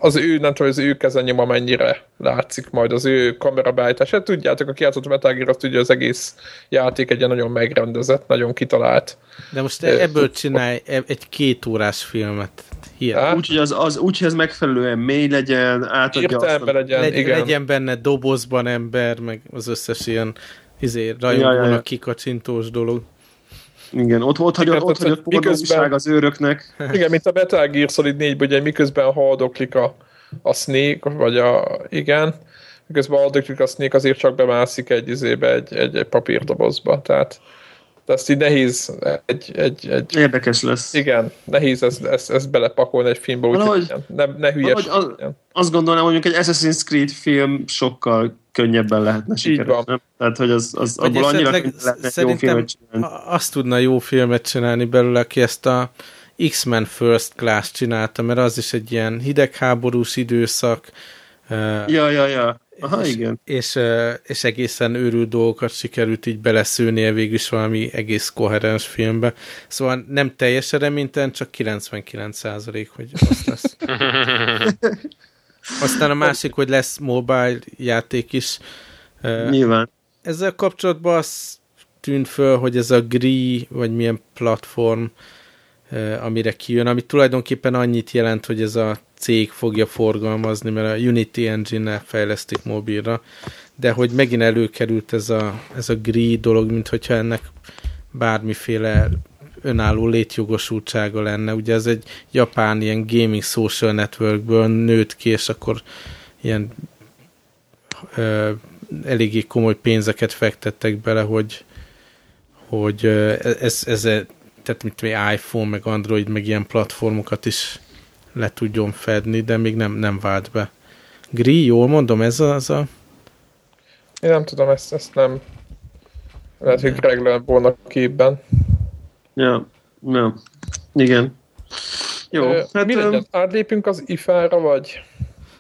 az ő, nem tudom, az ő kezenyoma mennyire látszik majd, az ő kamerabeállítás. Hát tudjátok, aki játszott a Metal Gear, azt tudja, az egész játék egy nagyon megrendezett, nagyon kitalált. De most ebből csinálj egy két órás filmet. Úgy, hogy az, az, úgy, hogy ez megfelelően mély legyen, átadja azt, legyen, legy, igen. legyen benne dobozban ember, meg az összes ilyen izé, rajongónak ja, ja, ja. kikacsintós dolog. Igen, ott, ott hagyott, ott hagyott miközben, az őröknek. Igen, mint a Metal Gear Solid 4 ugye miközben haldoklik a, a Snake, vagy a, igen, miközben haldoklik a Snake, azért csak bemászik egy izébe, egy, egy, egy papírdobozba, tehát de ezt így nehéz egy, egy, egy... Érdekes lesz. Igen, nehéz ezt, ezt, ezt belepakolni egy filmbe, úgyhogy ne, ne hülyes. Az, azt gondolom, hogy egy Assassin's Creed film sokkal könnyebben lehetne sikeres. Nem? Tehát, hogy az, az abból annyira lehetne jó filmet csinálni. Azt tudna jó filmet csinálni belőle, aki ezt a X-Men First Class csinálta, mert az is egy ilyen hidegháborús időszak. Ja, ja, ja. Aha, és, igen. És, és egészen őrült dolgokat sikerült így beleszőnie végül is valami egész koherens filmbe. Szóval nem teljes reménytelen, csak 99 százalék, hogy azt lesz. Aztán a másik, hogy lesz mobile játék is. Nyilván. Ezzel kapcsolatban az tűnt föl, hogy ez a GRI, vagy milyen platform, amire kijön, ami tulajdonképpen annyit jelent, hogy ez a cég fogja forgalmazni, mert a Unity Engine-nel fejlesztik mobilra, de hogy megint előkerült ez a, ez a GRI dolog, mint hogyha ennek bármiféle önálló létjogosultsága lenne. Ugye ez egy japán ilyen gaming social networkből nőtt ki, és akkor ilyen ö, eléggé komoly pénzeket fektettek bele, hogy, hogy ez, ez, tehát mint iPhone, meg Android, meg ilyen platformokat is le tudjon fedni, de még nem, nem vált be. Gri, jól mondom, ez az a... Én nem tudom, ezt, ezt nem... Lehet, hogy Greg lehet volna képben. Ja, ja. Igen. Jó, Ö, hát... Mi legyen? Átlépünk az ifára, vagy...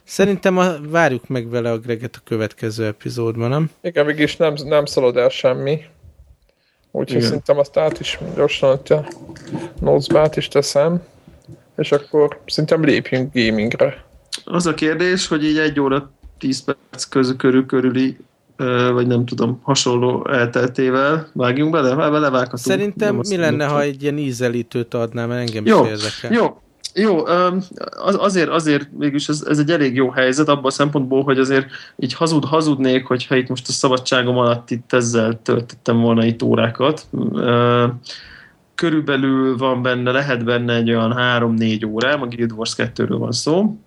Szerintem a, várjuk meg vele a Greget a következő epizódban, nem? Igen, mégis nem, nem szalad el semmi. Úgyhogy szerintem azt át is gyorsan a notesba is teszem és akkor szerintem lépjünk gamingre. Az a kérdés, hogy így egy óra 10 perc közül körül körüli vagy nem tudom, hasonló elteltével vágjunk bele? Belevághatunk. Szerintem mi lenne, ha egy ilyen ízelítőt adnám, engem jó, is érdekel. Jó, jó, azért, azért mégis ez, ez egy elég jó helyzet abban a szempontból, hogy azért így hazud, hazudnék, hogyha itt most a szabadságom alatt itt ezzel töltöttem volna itt órákat körülbelül van benne, lehet benne egy olyan 3-4 órám, a Guild Wars 2-ről van szó,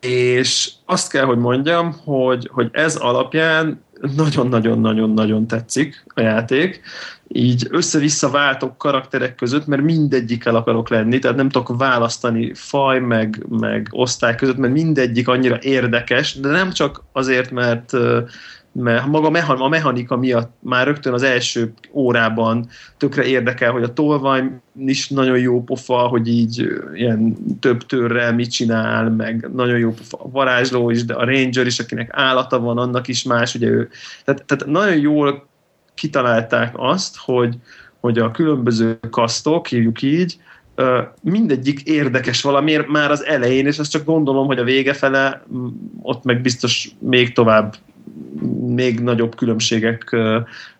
és azt kell, hogy mondjam, hogy, hogy ez alapján nagyon-nagyon-nagyon-nagyon tetszik a játék. Így össze-vissza váltok karakterek között, mert mindegyikkel akarok lenni, tehát nem tudok választani faj meg, meg osztály között, mert mindegyik annyira érdekes, de nem csak azért, mert mert maga a mechanika miatt már rögtön az első órában tökre érdekel, hogy a tolvaj is nagyon jó pofa, hogy így ilyen több törrel mit csinál, meg nagyon jó pofa a varázsló is, de a ranger is, akinek állata van, annak is más, ugye ő. Tehát, tehát nagyon jól kitalálták azt, hogy, hogy a különböző kasztok, hívjuk így, mindegyik érdekes valamiért már az elején, és azt csak gondolom, hogy a vége fele ott meg biztos még tovább még nagyobb különbségek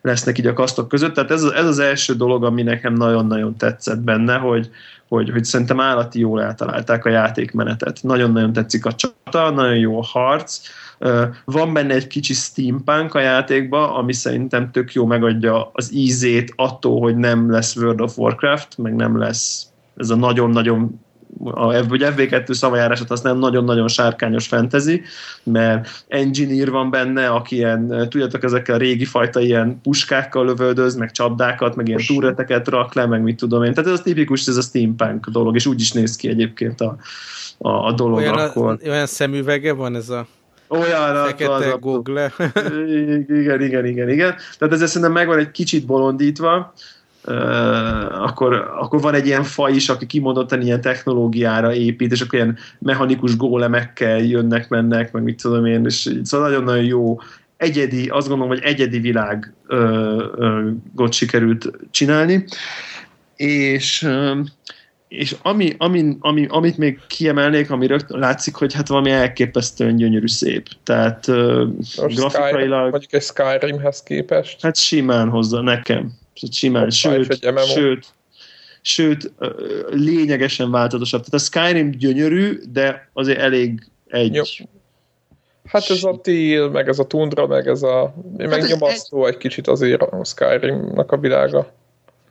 lesznek így a kasztok között. Tehát ez, ez az első dolog, ami nekem nagyon-nagyon tetszett benne, hogy, hogy, hogy szerintem állati jól eltalálták a játékmenetet. Nagyon-nagyon tetszik a csata, nagyon jó a harc, van benne egy kicsi steampunk a játékba, ami szerintem tök jó megadja az ízét attól, hogy nem lesz World of Warcraft, meg nem lesz ez a nagyon-nagyon a FB2 szavajárását az nem nagyon-nagyon sárkányos fantasy, mert engineer van benne, aki ilyen, tudjátok, ezekkel a régi fajta ilyen puskákkal lövöldöz, meg csapdákat, meg ilyen túreteket rak le, meg mit tudom én. Tehát ez a tipikus, ez a steampunk dolog, és úgy is néz ki egyébként a, a, a dolog olyan, akkor. A, olyan szemüvege van ez a olyan fekete az, az google. igen, igen, igen, igen. Tehát ez szerintem megvan egy kicsit bolondítva, akkor, akkor van egy ilyen faj is, aki kimondottan ilyen technológiára épít, és akkor ilyen mechanikus gólemekkel jönnek, mennek, meg mit tudom én, és szóval nagyon-nagyon jó egyedi, azt gondolom, hogy egyedi világot sikerült csinálni, és és ami, ami, ami, amit még kiemelnék, ami rögt, látszik, hogy hát valami elképesztően gyönyörű szép. Tehát uh, grafikailag... Mondjuk egy Skyrimhez képest. Hát simán hozza nekem simán, sőt, sőt, sőt, lényegesen változatosabb. Tehát a Skyrim gyönyörű, de azért elég egy... Jó. Hát ez a tél, meg ez a tundra, meg ez a... Hát megnyomasztó egy... egy kicsit azért a Skyrimnak a világa.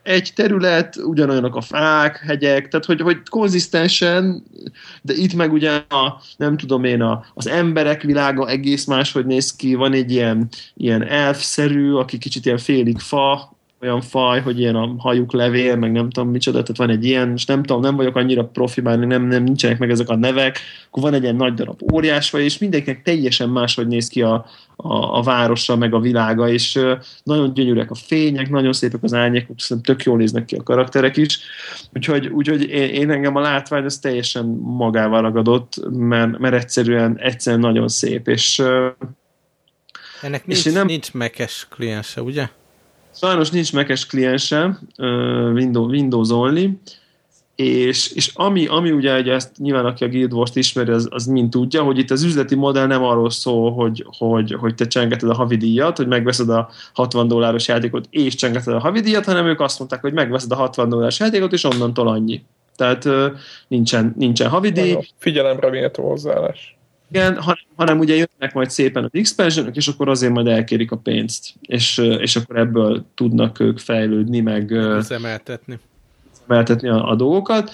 Egy terület, ugyanolyanok a fák, hegyek, tehát hogy, hogy konzisztensen, de itt meg ugye a, nem tudom én, a, az emberek világa egész máshogy néz ki, van egy ilyen, ilyen elfszerű, aki kicsit ilyen félig fa, olyan faj, hogy ilyen a hajuk levél, meg nem tudom micsoda, tehát van egy ilyen, és nem tudom, nem vagyok annyira profi, már nem, nem nincsenek meg ezek a nevek, akkor van egy ilyen nagy darab óriásfaj, és mindenkinek teljesen máshogy néz ki a, a, a városa, meg a világa, és nagyon gyönyörűek a fények, nagyon szépek az árnyékok, szerintem tök jól néznek ki a karakterek is, úgyhogy, úgyhogy én, én engem a látvány ez teljesen magával ragadott, mert, mert egyszerűen, egyszerűen nagyon szép, és ennek nincs, és nem... nincs mekes kliense, ugye? Sajnos nincs mekes kliense, Windows, Windows only, és, és ami, ami ugye, ugye ezt nyilván aki a Guild Wars-t ismeri, az, az mind tudja, hogy itt az üzleti modell nem arról szól, hogy, hogy, hogy te csengeted a havidíjat, hogy megveszed a 60 dolláros játékot és csengeted a havidíjat, hanem ők azt mondták, hogy megveszed a 60 dolláros játékot, és onnantól annyi. Tehát nincsen, nincsen havidíj. Figyelemre méltó hozzáállás. Igen, hanem, hanem ugye jönnek majd szépen az expansion és akkor azért majd elkérik a pénzt, és, és akkor ebből tudnak ők fejlődni, meg emeltetni, emeltetni a, a dolgokat,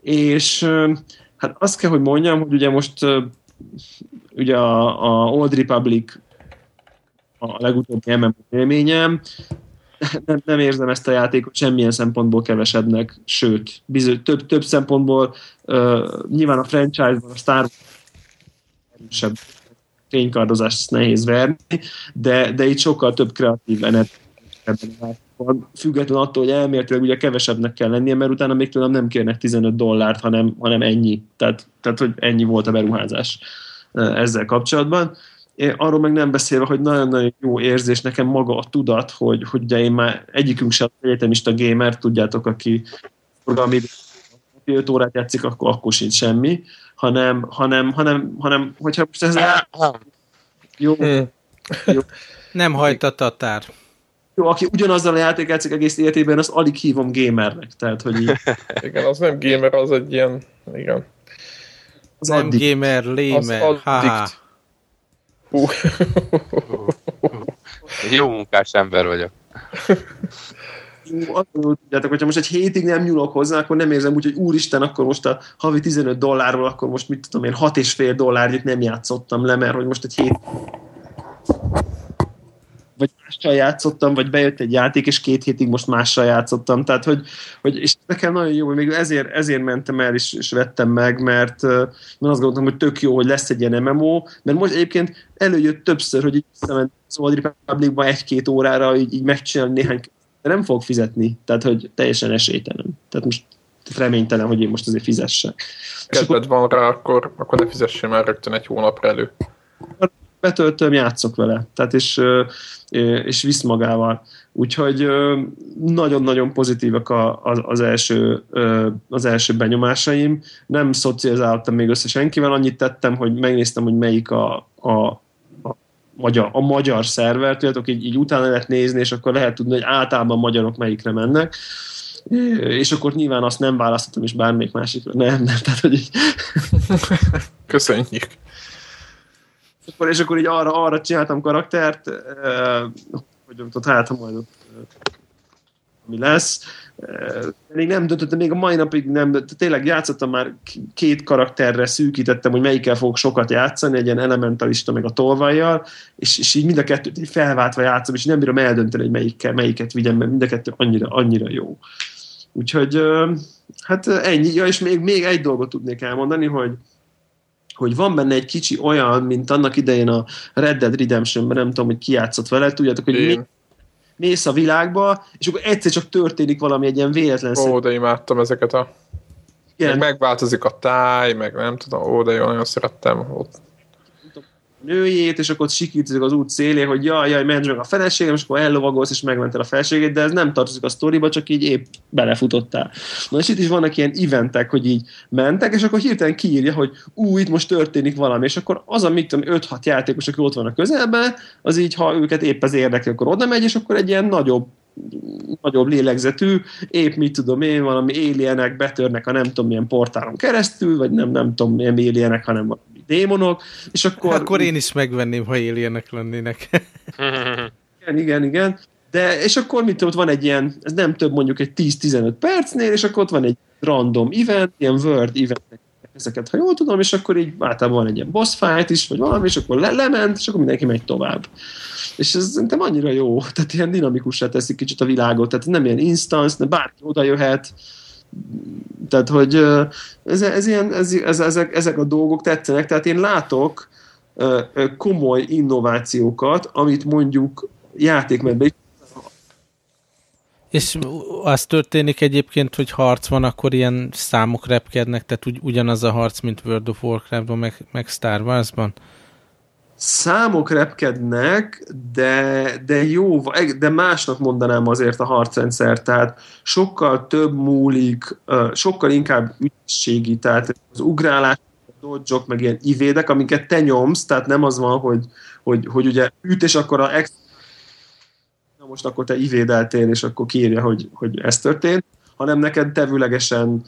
és hát azt kell, hogy mondjam, hogy ugye most ugye a, a Old Republic a legutóbbi MMO élményem, nem, nem érzem ezt a játékot semmilyen szempontból kevesebbnek, sőt, bizony, több, több szempontból uh, nyilván a franchise-ban a Star Wars erősebb fénykardozást nehéz verni, de, de itt sokkal több kreatív energia van, független attól, hogy elméletileg ugye kevesebbnek kell lennie, mert utána még tőlem nem kérnek 15 dollárt, hanem, hanem ennyi. Tehát, tehát, hogy ennyi volt a beruházás ezzel kapcsolatban. Én arról meg nem beszélve, hogy nagyon-nagyon jó érzés nekem maga a tudat, hogy, hogy ugye én már egyikünk sem egyetemista gamer, tudjátok, aki forgalmi 5 órát játszik, akkor, akkor sincs semmi hanem, hanem, hanem, hanem hogyha most ez... Jó, jó. Nem hajt a tatár. Jó, aki ugyanazzal a játék játszik egész életében, azt alig hívom gamernek. Tehát, hogy így... igen, az nem gamer, az egy ilyen... Igen. Az nem addict. gamer, lémer. Az. Jó munkás ember vagyok. tudjátok, hogyha most egy hétig nem nyúlok hozzá, akkor nem érzem úgy, hogy úristen, akkor most a havi 15 dollárról, akkor most mit tudom én, 6,5 dollárnyit nem játszottam le, mert hogy most egy hét vagy mással játszottam, vagy bejött egy játék, és két hétig most mással játszottam. Tehát, hogy, hogy és nekem nagyon jó, hogy még ezért, ezért mentem el, és, és vettem meg, mert, mert azt gondoltam, hogy tök jó, hogy lesz egy ilyen MMO, mert most egyébként előjött többször, hogy így visszament az Old Republicba egy-két órára így, így megcsinálni néhány de nem fog fizetni, tehát hogy teljesen esélytelen. Tehát most reménytelen, hogy én most azért fizessek. Kedved van rá, akkor, akkor ne fizessél már rögtön egy hónapra elő. Betöltöm, játszok vele, tehát és, és visz magával. Úgyhogy nagyon-nagyon pozitívak az első, az első benyomásaim. Nem szocializáltam még össze senkivel, annyit tettem, hogy megnéztem, hogy melyik a, a magyar, a magyar szerver, tudjátok, így, így utána lehet nézni, és akkor lehet tudni, hogy általában magyarok melyikre mennek és akkor nyilván azt nem választottam, és bármelyik másikra. Nem, nem, tehát hogy így... Köszönjük. És akkor, és akkor így arra, arra csináltam karaktert, hogy ott hát, ha majd ott mi lesz. Még nem döntöttem, még a mai napig nem, tényleg játszottam már két karakterre, szűkítettem, hogy melyikkel fogok sokat játszani, egy ilyen elementalista meg a tolvajjal, és, és így mind a kettőt így felváltva játszom, és nem bírom eldönteni, hogy melyikkel, melyiket vigyem, mert mind a kettő annyira, annyira jó. Úgyhogy hát ennyi. Ja, és még, még egy dolgot tudnék elmondani, hogy hogy van benne egy kicsi olyan, mint annak idején a Red Dead Redemption-ben, nem tudom, hogy ki játszott vele, tudjátok, hogy mi, mész a világba, és akkor egyszer csak történik valami egy ilyen véletlen Ó, de imádtam ezeket a... Igen. Meg megváltozik a táj, meg nem tudom, ó, de jó, nagyon szerettem ott nőjét, és akkor sikítozik az út szélé, hogy jaj, jaj, menj meg a feleségem, és akkor ellovagolsz, és megmented a feleségét, de ez nem tartozik a sztoriba, csak így épp belefutottál. Na és itt is vannak ilyen eventek, hogy így mentek, és akkor hirtelen kiírja, hogy ú, itt most történik valami, és akkor az a, mit tudom, 5-6 játékos, aki ott van a közelben, az így, ha őket épp az érdekli, akkor oda megy, és akkor egy ilyen nagyobb nagyobb lélegzetű, épp mit tudom én, valami alienek betörnek a nem tudom milyen portálon keresztül, vagy nem, nem tudom milyen alienek, hanem démonok, és akkor... Akkor én is megvenném, ha alienek lennének. igen, igen, igen. De, és akkor mit ott van egy ilyen, ez nem több mondjuk egy 10-15 percnél, és akkor ott van egy random event, ilyen Word event ezeket, ha jól tudom, és akkor így általában van egy ilyen boss fight is, vagy valami, és akkor le- lement, és akkor mindenki megy tovább. És ez szerintem annyira jó, tehát ilyen dinamikusra teszik kicsit a világot, tehát nem ilyen instance, de bárki oda jöhet, tehát, hogy ez, ez ilyen, ez, ez, ezek, ezek a dolgok tetszenek, tehát én látok komoly innovációkat, amit mondjuk játékmenben és az történik egyébként, hogy harc van, akkor ilyen számok repkednek, tehát ugy, ugyanaz a harc, mint World of Warcraft-ban, meg, meg Star Wars-ban? Számok repkednek, de, de jó, de másnak mondanám azért a harcrendszer, tehát sokkal több múlik, sokkal inkább ügyességi, tehát az ugrálás, dodge meg ilyen ivédek, amiket te nyomsz, tehát nem az van, hogy, hogy, hogy ugye üt, és akkor a ex na most akkor te ivédeltél, és akkor kiírja, hogy, hogy ez történt, hanem neked tevőlegesen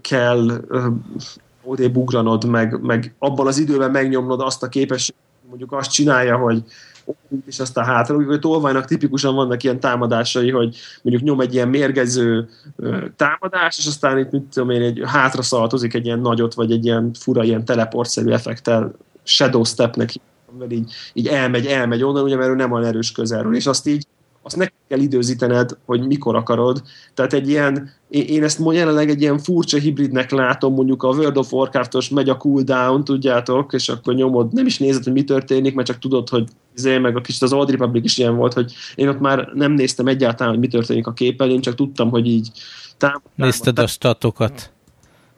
kell odébb ugranod, meg, meg abban az időben megnyomnod azt a képességet, mondjuk azt csinálja, hogy és aztán hátra, hogy tolvajnak tipikusan vannak ilyen támadásai, hogy mondjuk nyom egy ilyen mérgező támadás, és aztán itt, mit tudom én, egy hátra szaltozik egy ilyen nagyot, vagy egy ilyen fura, ilyen teleportszerű effektel, shadow stepnek így, így elmegy, elmegy onnan, ugye, mert ő nem olyan erős közelről, és azt így azt neked kell időzítened, hogy mikor akarod. Tehát egy ilyen, én ezt jelenleg egy ilyen furcsa hibridnek látom, mondjuk a World of Warcraft-os megy a cooldown, tudjátok, és akkor nyomod, nem is nézed, hogy mi történik, mert csak tudod, hogy izé, meg a kicsit az Old Republic is ilyen volt, hogy én ott már nem néztem egyáltalán, hogy mi történik a képen, én csak tudtam, hogy így támad, Nézted a statokat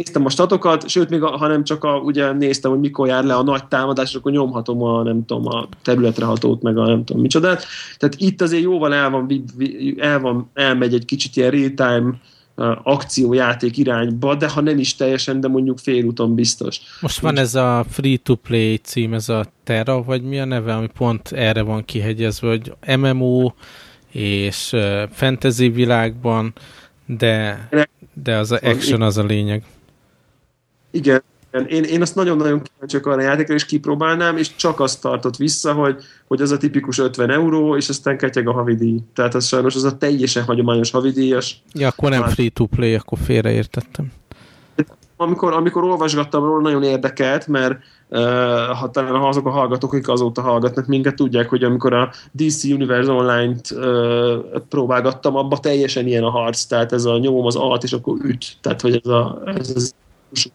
néztem a statokat, sőt, még a, hanem csak a, ugye néztem, hogy mikor jár le a nagy támadás, akkor nyomhatom a, nem tudom, a területre hatót, meg a nem tudom micsodát. Tehát itt azért jóval el van, el van elmegy egy kicsit ilyen real-time akciójáték irányba, de ha nem is teljesen, de mondjuk félúton biztos. Most van ez a free-to-play cím, ez a Terra, vagy mi a neve, ami pont erre van kihegyezve, hogy MMO és fantasy világban, de, de az a action az a lényeg. Igen, én, én azt nagyon-nagyon kíváncsiak arra a játékra, és kipróbálnám, és csak azt tartott vissza, hogy, hogy az a tipikus 50 euró, és aztán ketyeg a havidíj. Tehát az sajnos az a teljesen hagyományos havidíjas. Ja, akkor nem free-to-play, akkor félreértettem. Amikor, amikor olvasgattam róla, nagyon érdekelt, mert uh, ha talán azok a hallgatók, akik azóta hallgatnak minket, tudják, hogy amikor a DC Universe Online-t uh, próbálgattam, abba teljesen ilyen a harc, tehát ez a nyom az alt, és akkor üt. Tehát, hogy ez, a, ez az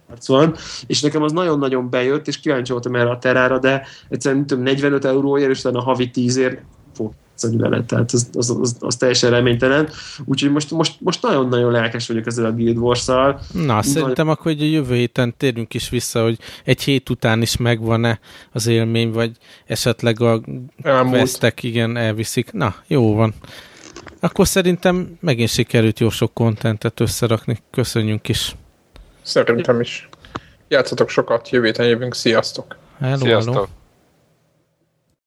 harc van, és nekem az nagyon-nagyon bejött, és kíváncsi voltam erre a terára, de egyszerűen tudom, 45 euróért, és utána a havi 10-ért fog vele, tehát az, az, az, az, teljesen reménytelen. Úgyhogy most, most, most nagyon-nagyon lelkes vagyok ezzel a Guild Wars-szal. Na, Nagy... szerintem akkor hogy a jövő héten térjünk is vissza, hogy egy hét után is megvan-e az élmény, vagy esetleg a vesztek, igen, elviszik. Na, jó van. Akkor szerintem megint sikerült jó sok kontentet összerakni. Köszönjünk is. Szerintem is. Játszatok sokat, jövő héten jövünk, sziasztok! Hello, Sziasztok! Hello.